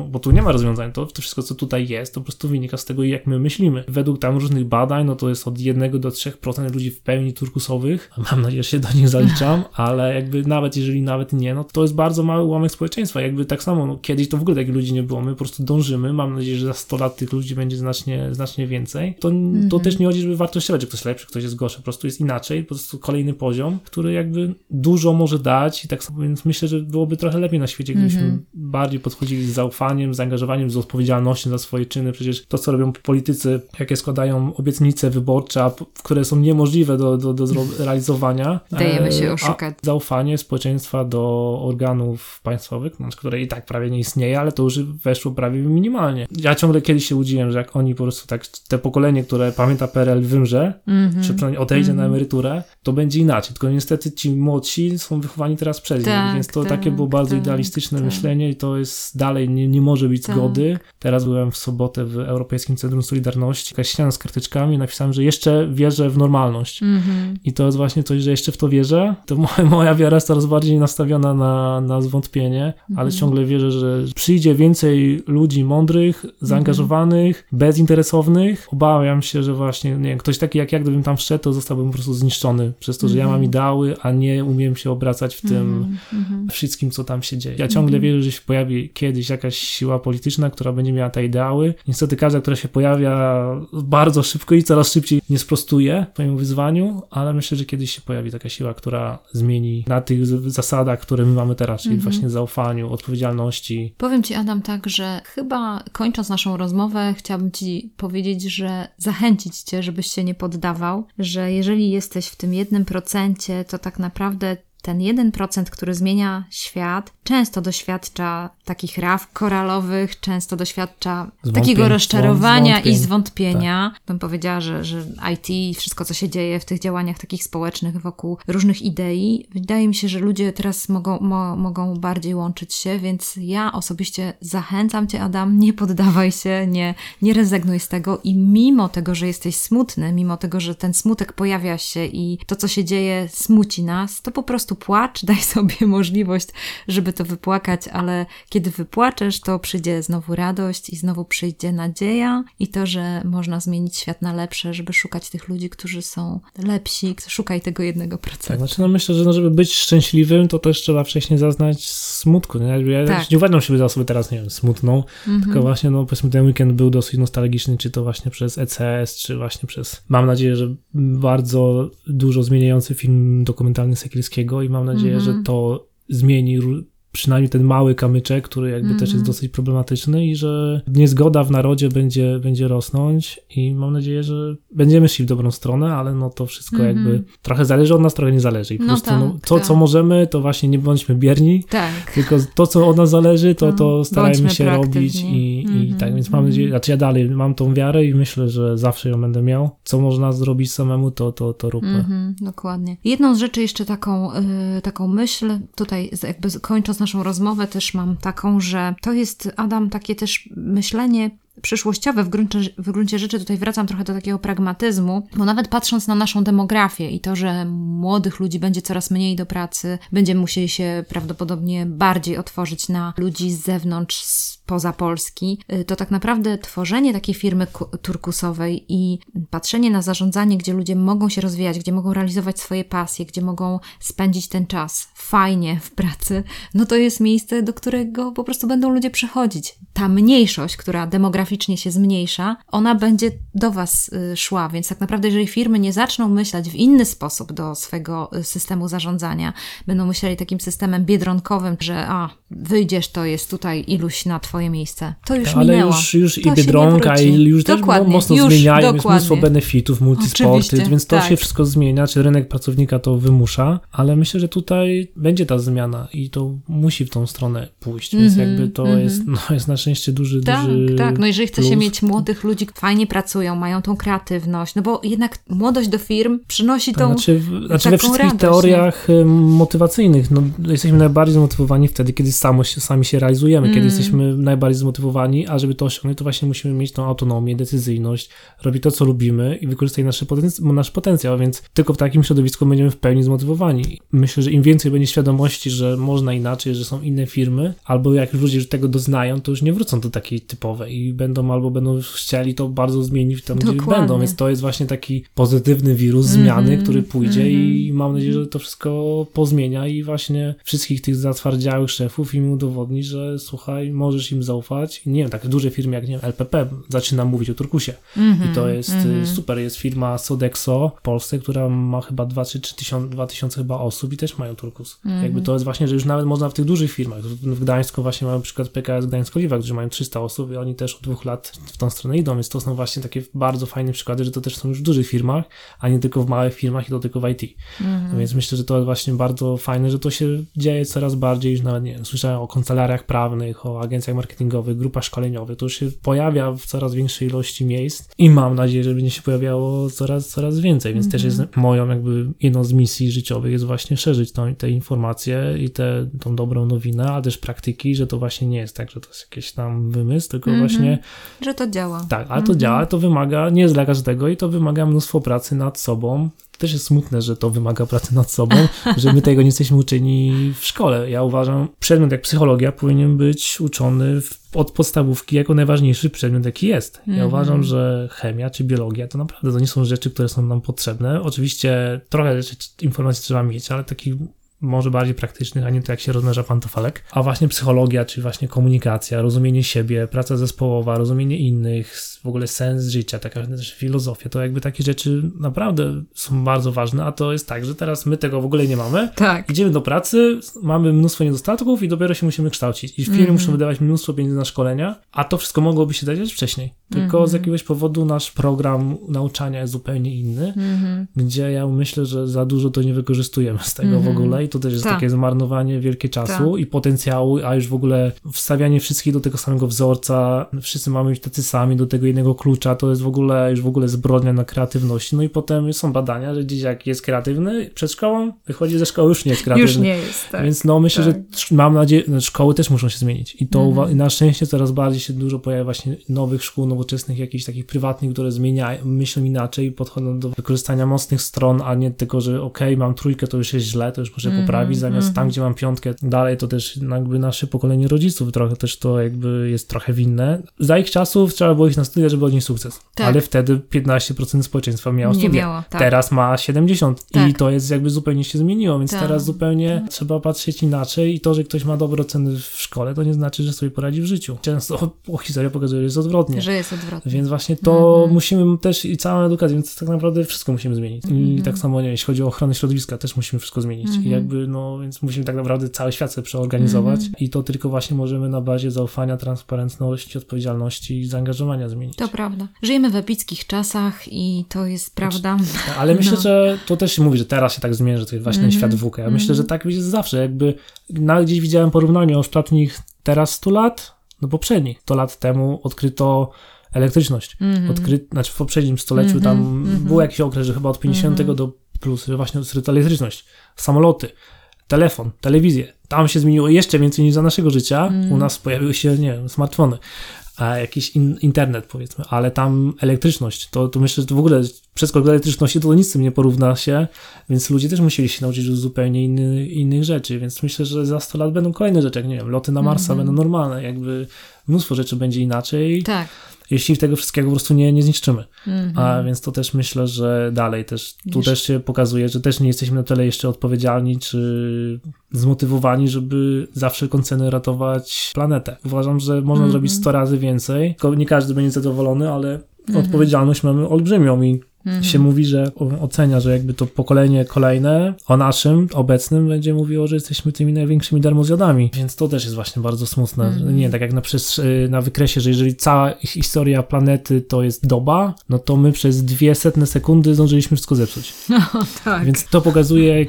Bo tu nie ma rozwiązań, to, to wszystko, co tutaj jest, to po prostu wynika z tego, jak my myślimy. Według tam różnych badań, no to jest od 1 do 3% ludzi w pełni turkusowych. Mam nadzieję, że się do nich zaliczam, ale jakby nawet jeżeli nawet nie, no to jest bardzo mały ułamek społeczeństwa. Jakby tak samo, no, kiedyś to w ogóle takich ludzi nie było. My po prostu dążymy. Mam nadzieję, że za 100 lat tych ludzi będzie znacznie, znacznie więcej. To, to też nie chodzi, żeby wartościować, że ktoś lepszy, ktoś jest gorszy. Po prostu jest inaczej, po prostu kolejny poziom, który jakby dużo może dać i tak samo, więc myślę, że byłoby trochę lepiej na świecie, gdybyśmy bardziej podchodzili z zaufaniem, zaangażowaniem, z odpowiedzialnością za swoje czyny. Przecież to, co robią politycy, jakie składają obietnice wyborcze, które są niemożliwe do, do, do zro- realizowania. Dajemy się e, oszukać. Zaufanie społeczeństwa do organów państwowych, znaczy, które i tak prawie nie istnieje, ale to już weszło prawie minimalnie. Ja ciągle kiedyś się złudziłem, że jak oni po prostu tak, te pokolenie, które pamięta PRL wymrze, Mhm. czy przynajmniej odejdzie na Mhm. emeryturę, to będzie inaczej. Tylko niestety ci młodsi są wychowani teraz przez nich, Tak, więc to tak, takie było bardzo tak, idealistyczne tak. myślenie i to jest dalej, nie, nie może być Tak. zgody. Teraz byłem w sobotę w Europejskim Centrum Solidarności, jakaś ściana z karteczkami, napisałem, że jeszcze wierzę w normalność. Mhm. I to jest właśnie coś, że jeszcze w to wierzę. To moja, moja wiara jest coraz bardziej nastawiona na, na zwątpienie, ale Mhm. ciągle wierzę, że przyjdzie więcej ludzi mądrych, zaangażowanych, bezinteresownych. Obawiam się, że właśnie, nie wiem, ktoś taki jak ja, gdybym tam wszedł, to zostałbym po prostu zniszczony przez to, że ja mam Mhm. ideały, a nie umiem się obracać w tym Mhm. Mhm. wszystkim, co tam się dzieje. Ja ciągle wierzę, że się pojawi kiedyś jakaś siła polityczna, która będzie miała te ideały. Niestety każda, która się pojawia bardzo szybko i coraz szybciej nie sprostuje twojemu wyzwaniu, ale myślę, że kiedyś się pojawi taka siła, która zmieni na tych zasadach, które my mamy teraz, czyli Mhm. właśnie zaufaniu, odpowiedzialności. Powiem Ci, Adam, tak, że chyba kończąc naszą rozmowę, chciałabym Ci powiedzieć, że zachęcić Cię, żebyś się nie poddawał, że jeżeli jesteś w tym jednym procencie, to tak naprawdę ten 1%, który zmienia świat, często doświadcza takich raw koralowych, często doświadcza Zwątpień, takiego rozczarowania zwątpień. i zwątpienia. Bym powiedziała, że, że IT i wszystko, co się dzieje w tych działaniach takich społecznych wokół różnych idei, wydaje mi się, że ludzie teraz mogą, mo, mogą bardziej łączyć się, więc ja osobiście zachęcam Cię, Adam, nie poddawaj się, nie, nie rezygnuj z tego i mimo tego, że jesteś smutny, mimo tego, że ten smutek pojawia się i to, co się dzieje, smuci nas, to po prostu płacz, daj sobie możliwość, żeby to wypłakać, ale kiedy wypłaczesz, to przyjdzie znowu radość i znowu przyjdzie nadzieja i to, że można zmienić świat na lepsze, żeby szukać tych ludzi, którzy są lepsi, szukaj tego jednego Tak, procentu. znaczy no myślę, że no, żeby być szczęśliwym, to też trzeba wcześniej zaznać smutku. Nie? Ja Tak. nie uważam siebie za osobę teraz, nie wiem, smutną, tylko właśnie, no powiedzmy, ten weekend był dosyć nostalgiczny, czy to właśnie przez ECS, czy właśnie przez, mam nadzieję, że bardzo dużo zmieniający film dokumentalny Sekielskiego i mam nadzieję, że to zmieni przynajmniej ten mały kamyczek, który jakby też jest dosyć problematyczny i że niezgoda w narodzie będzie, będzie rosnąć i mam nadzieję, że będziemy szli w dobrą stronę, ale no to wszystko jakby trochę zależy od nas, trochę nie zależy i po No prostu tak, no, to, tak. co możemy, to właśnie nie bądźmy bierni, Tak. tylko to, co od nas zależy, to, to No, starajmy bądźmy się robić i, i Mhm, tak, więc mam nadzieję, znaczy ja dalej mam tą wiarę i myślę, że zawsze ją będę miał. Co można zrobić samemu, to, to, to róbmy. Mhm, dokładnie. Jedną z rzeczy jeszcze taką, y, taką myśl, tutaj jakby kończąc naszą rozmowę też mam taką, że to jest, Adam, takie też myślenie przyszłościowe w gruncie, w gruncie rzeczy, tutaj wracam trochę do takiego pragmatyzmu, bo nawet patrząc na naszą demografię i to, że młodych ludzi będzie coraz mniej do pracy, będziemy musieli się prawdopodobnie bardziej otworzyć na ludzi z zewnątrz, spoza Polski, y, to tak naprawdę tworzenie takiej firmy ku- turkusowej i patrzenie na zarządzanie, gdzie ludzie mogą się rozwijać, gdzie mogą realizować swoje pasje, gdzie mogą spędzić ten czas fajnie w pracy, no to jest miejsce, do którego po prostu będą ludzie przychodzić. Ta mniejszość, która demograficznie się zmniejsza, ona będzie do Was y, szła, więc tak naprawdę, jeżeli firmy nie zaczną myśleć w inny sposób do swojego y, systemu zarządzania, będą myśleli takim systemem biedronkowym, że a, wyjdziesz, to jest tutaj iluś na Twoje miejsce. To już Ale minęło. już, już i Biedronka, i już też Dokładnie, mocno już, zmieniają, jest dokładnie. mnóstwo benefitów, multisporty, więc to tak. się wszystko zmienia, czy rynek pracownika to wymusza, ale myślę, że tutaj będzie ta zmiana i to musi w tą stronę pójść, więc Mhm, jakby to mhm. jest, no, jest na szczęście duży, Tak, duży tak. No jeżeli chce się plus. mieć młodych ludzi, fajnie pracują, mają tą kreatywność, no bo jednak młodość do firm przynosi tą... Znaczy, znaczy we wszystkich radość, teoriach y, motywacyjnych no, jesteśmy najbardziej zmotywowani wtedy, kiedy samo się, sami się realizujemy, kiedy Mm. jesteśmy najbardziej zmotywowani, a żeby to osiągnąć, to właśnie musimy mieć tą autonomię, decyzyjność, robić to, co lubimy i wykorzystać nasz, potenc- nasz potencjał, więc tylko w takim środowisku będziemy w pełni zmotywowani. Myślę, że im więcej będzie świadomości, że można inaczej, że są inne firmy, albo jak już ludzie tego doznają, to już nie wrócą do takiej typowej i będą albo będą chcieli to bardzo zmienić tam, gdzie Dokładnie. będą, więc to jest właśnie taki pozytywny wirus zmiany, Mhm, który pójdzie mhm. i mam nadzieję, że to wszystko pozmienia i właśnie wszystkich tych zatwardziałych szefów im udowodni, że słuchaj, możesz im zaufać. Nie wiem, takie duże firmy jak nie wiem, LPP zaczyna mówić o Turkusie Mhm, i to jest y, super. Jest firma Sodexo w Polsce, która ma chyba 2 czy 3 tysiące, 2 tysiące chyba osób i też mają Turkus. Mhm. Jakby to jest właśnie, że już nawet można w tych dużych firmach. W Gdańsku właśnie mamy na przykład PKS Gdańsk-Oliwa, którzy mają 300 osób i oni też od dwóch lat w tą stronę idą, więc to są właśnie takie bardzo fajne przykłady, że to też są już w dużych firmach, a nie tylko w małych firmach i to tylko w IT. Mhm. Więc myślę, że to właśnie bardzo fajne, że to się dzieje coraz bardziej, już nawet nie wiem, słyszałem o kancelariach prawnych, o agencjach marketingowych, grupach szkoleniowych, to już się pojawia w coraz większej ilości miejsc i mam nadzieję, że będzie się pojawiało coraz, coraz więcej, więc też jest moją jakby jedną z misji życiowych jest właśnie szerzyć tą, te informacje i te, tą dobrą nowinę, a też praktyki, że to właśnie nie jest tak, że to jest jakiś tam wymysł, tylko właśnie Że to działa. tak, ale to działa, to wymaga, nie jest dla każdego i to wymaga mnóstwo pracy nad sobą. To też jest smutne, że to wymaga pracy nad sobą, że my tego nie jesteśmy uczeni w szkole. Ja uważam, przedmiot jak psychologia powinien być uczony w, od podstawówki jako najważniejszy przedmiot, jaki jest. Ja uważam, że chemia czy biologia to naprawdę to nie są rzeczy, które są nam potrzebne. Oczywiście trochę rzeczy, informacji trzeba mieć, ale takich może bardziej praktycznych, a nie to jak się rozmnaża pantofalek. A właśnie psychologia, czyli właśnie komunikacja, rozumienie siebie, praca zespołowa, rozumienie innych, w ogóle sens życia, taka też filozofia, to jakby takie rzeczy naprawdę są bardzo ważne, a to jest tak, że teraz my tego w ogóle nie mamy. Tak. Idziemy do pracy, mamy mnóstwo niedostatków i dopiero się musimy kształcić. I firmy muszą wydawać mnóstwo pieniędzy na szkolenia, a to wszystko mogłoby się dać wcześniej. Tylko z jakiegoś powodu nasz program nauczania jest zupełnie inny, gdzie ja myślę, że za dużo to nie wykorzystujemy z tego w ogóle i to też jest Tak. takie zmarnowanie wielkie czasu i potencjału, a już w ogóle wstawianie wszystkich do tego samego wzorca, wszyscy mamy być tacy sami, do tego jednego klucza, to jest w ogóle już w ogóle zbrodnia na kreatywności. No i potem są badania, że dzieciak jest kreatywny przed szkołą, wychodzi ze szkoły, już nie jest kreatywny. Już nie jest, tak. Więc no myślę, tak. że mam nadzieję, że szkoły też muszą się zmienić. I to Mhm. i na szczęście coraz bardziej się dużo pojawia właśnie nowych szkół, nowoczesnych, jakichś takich prywatnych, które zmieniają, myślą inaczej, podchodzą do wykorzystania mocnych stron, a nie tylko, że okej, mam trójkę, to już jest źle, to już muszę Mhm, poprawić, zamiast tam, gdzie mam piątkę dalej, to też jakby nasze pokolenie rodziców trochę też to jakby jest trochę winne. Za ich czasów trzeba było iść na studia, żeby odnieść sukces. Tak. Ale wtedy 15% społeczeństwa miało Nie studia. miało, tak. Teraz ma 70 i Tak. to jest jakby zupełnie się zmieniło, więc Tak. teraz zupełnie trzeba patrzeć inaczej i to, że ktoś ma dobre oceny w szkole, to nie znaczy, że sobie poradzi w życiu. Często o, historia pokazuje, że jest odwrotnie. Że jest odwrotnie. Więc właśnie to Mhm. musimy też i całą edukację, więc tak naprawdę wszystko musimy zmienić. I Mhm. tak samo, nie jeśli chodzi o ochronę środowiska, też musimy wszystko zmienić. I jakby, no, więc musimy tak naprawdę cały świat sobie przeorganizować Mhm. i to tylko właśnie możemy na bazie zaufania, transparentności, odpowiedzialności i zaangażowania zmienić. To prawda. Żyjemy w epickich czasach i to jest prawda. Ale myślę, No. że to też się mówi, że teraz się tak zmienia, że to jest właśnie ten świat WUKA. Ja myślę, że tak jest zawsze. Jakby nawet gdzieś widziałem porównanie ostatnich teraz 100 lat do poprzednich. 100 lat temu odkryto elektryczność. Odkry... Znaczy w poprzednim stuleciu tam był jakiś okres, że chyba od 50 do plus, że właśnie odkryto elektryczność. Samoloty, telefon, telewizję. Tam się zmieniło jeszcze więcej niż za naszego życia. U nas pojawiły się, nie wiem, smartfony. A jakiś in, internet powiedzmy, ale tam elektryczność, to, to myślę, że to w ogóle przeskok do elektryczności to nic z tym nie porówna się, więc ludzie też musieli się nauczyć już zupełnie inny, innych rzeczy, więc myślę, że za 100 lat będą kolejne rzeczy, jak nie wiem, loty na Marsa będą normalne, jakby mnóstwo rzeczy będzie inaczej, Tak. Jeśli tego wszystkiego po prostu nie, nie zniszczymy. A więc to też myślę, że dalej też, tu też się pokazuje, że też nie jesteśmy na tyle jeszcze odpowiedzialni czy zmotywowani, żeby za wszelką cenę ratować planetę. Uważam, że można zrobić 100 razy więcej, tylko nie każdy będzie zadowolony, ale odpowiedzialność mamy olbrzymią i się mówi, że ocenia, że jakby to pokolenie kolejne o naszym obecnym będzie mówiło, że jesteśmy tymi największymi darmozjadami. Więc to też jest właśnie bardzo smutne. Nie tak jak na, przes- na wykresie, że jeżeli cała historia planety to jest doba, no to my przez dwie setne sekundy zdążyliśmy wszystko zepsuć. No, tak. Więc to pokazuje,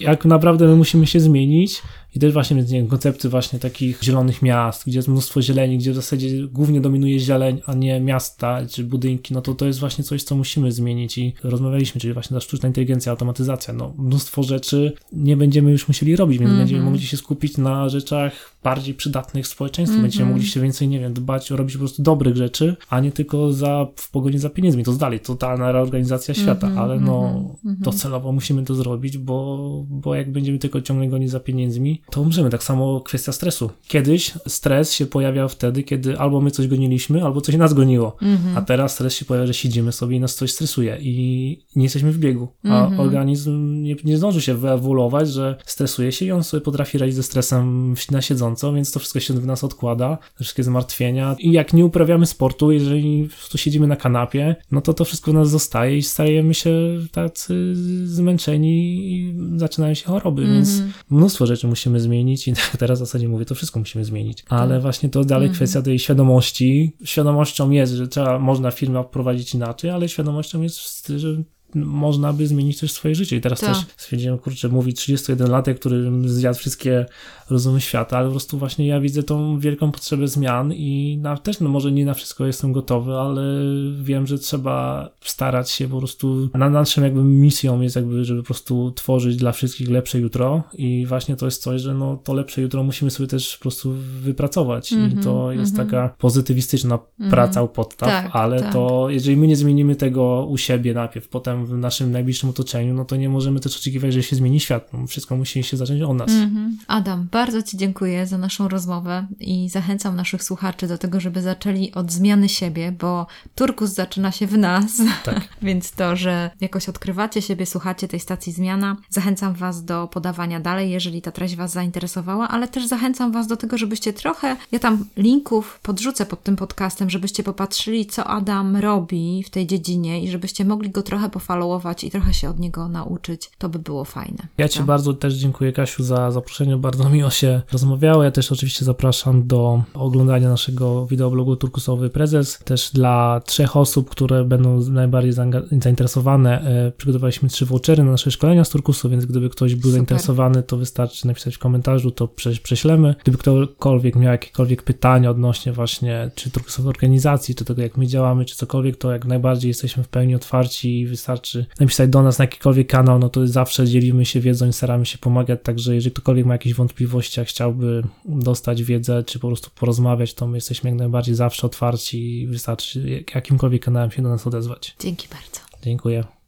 jak naprawdę my musimy się zmienić. I też właśnie nie wiem, koncepty właśnie takich zielonych miast, gdzie jest mnóstwo zieleni, gdzie w zasadzie głównie dominuje zieleń, a nie miasta czy budynki, no to to jest właśnie coś, co musimy zmienić i rozmawialiśmy, czyli właśnie ta sztuczna inteligencja, automatyzacja, no mnóstwo rzeczy nie będziemy już musieli robić, więc będziemy mogli się skupić na rzeczach bardziej przydatnych społeczeństwu, będziemy mogli się więcej, nie wiem, dbać o robić po prostu dobrych rzeczy, a nie tylko za, w pogoni za pieniędzmi, to dalej totalna reorganizacja świata, ale no docelowo musimy to zrobić, bo, bo jak będziemy tylko ciągle gonić za pieniędzmi, to umrzemy. Tak samo kwestia stresu. Kiedyś stres się pojawiał wtedy, kiedy albo my coś goniliśmy, albo coś nas goniło. A teraz stres się pojawia, że siedzimy sobie i nas coś stresuje i nie jesteśmy w biegu. A organizm nie, nie zdąży się wyewoluować, że stresuje się i on sobie potrafi radzić ze stresem na siedząco, więc to wszystko się w nas odkłada, wszystkie zmartwienia. I jak nie uprawiamy sportu, jeżeli prostu siedzimy na kanapie, no to to wszystko w nas zostaje i stajemy się tacy zmęczeni i zaczynają się choroby, więc mnóstwo rzeczy musimy zmienić i teraz w zasadzie mówię, to wszystko musimy zmienić. Ale właśnie to dalej kwestia tej świadomości. Świadomością jest, że trzeba, można firmę prowadzić inaczej, ale świadomością jest, że można by zmienić też swoje życie. I teraz Tak. też stwierdziłem, kurczę, mówi 31-latek, który zjadł wszystkie rozumy świata, ale po prostu właśnie ja widzę tą wielką potrzebę zmian i na, też no może nie na wszystko jestem gotowy, ale wiem, że trzeba starać się po prostu, na naszym jakby misją jest jakby, żeby po prostu tworzyć dla wszystkich lepsze jutro i właśnie to jest coś, że no to lepsze jutro musimy sobie też po prostu wypracować i to jest taka pozytywistyczna praca u podstaw, Tak, ale tak. to jeżeli my nie zmienimy tego u siebie najpierw, potem w naszym najbliższym otoczeniu, no to nie możemy też oczekiwać, że się zmieni świat. No, wszystko musi się zacząć od nas. Mhm. Adam, bardzo Ci dziękuję za naszą rozmowę i zachęcam naszych słuchaczy do tego, żeby zaczęli od zmiany siebie, bo turkus zaczyna się w nas. Tak. Więc to, że jakoś odkrywacie siebie, słuchacie tej stacji Zmiana, zachęcam Was do podawania dalej, jeżeli ta treść Was zainteresowała, ale też zachęcam Was do tego, żebyście trochę, ja tam linków podrzucę pod tym podcastem, żebyście popatrzyli, co Adam robi w tej dziedzinie i żebyście mogli go trochę pofollowować i trochę się od niego nauczyć. To by było fajne. Ja Ci Co? bardzo też dziękuję, Kasiu, za zaproszenie. Bardzo miło się rozmawiało. Ja też oczywiście zapraszam do oglądania naszego wideoblogu Turkusowy Prezes. Też dla trzech osób, które będą najbardziej zainteresowane, e, przygotowaliśmy trzy vouchery na nasze szkolenia z Turkusu, więc gdyby ktoś był Super. zainteresowany, to wystarczy napisać w komentarzu, to prze- prześlemy. Gdyby ktokolwiek miał jakiekolwiek pytania odnośnie właśnie czy turkusowej organizacji, czy tego jak my działamy, czy cokolwiek, to jak najbardziej jesteśmy w pełni otwarci i wystarczy napisać do nas na jakikolwiek kanał, no to zawsze dzielimy się wiedzą i staramy się pomagać, także jeżeli ktokolwiek ma jakieś wątpliwości, a chciałby dostać wiedzę, czy po prostu porozmawiać, to my jesteśmy jak najbardziej zawsze otwarci i wystarczy jakimkolwiek kanałem się do nas odezwać. Dzięki bardzo. Dziękuję.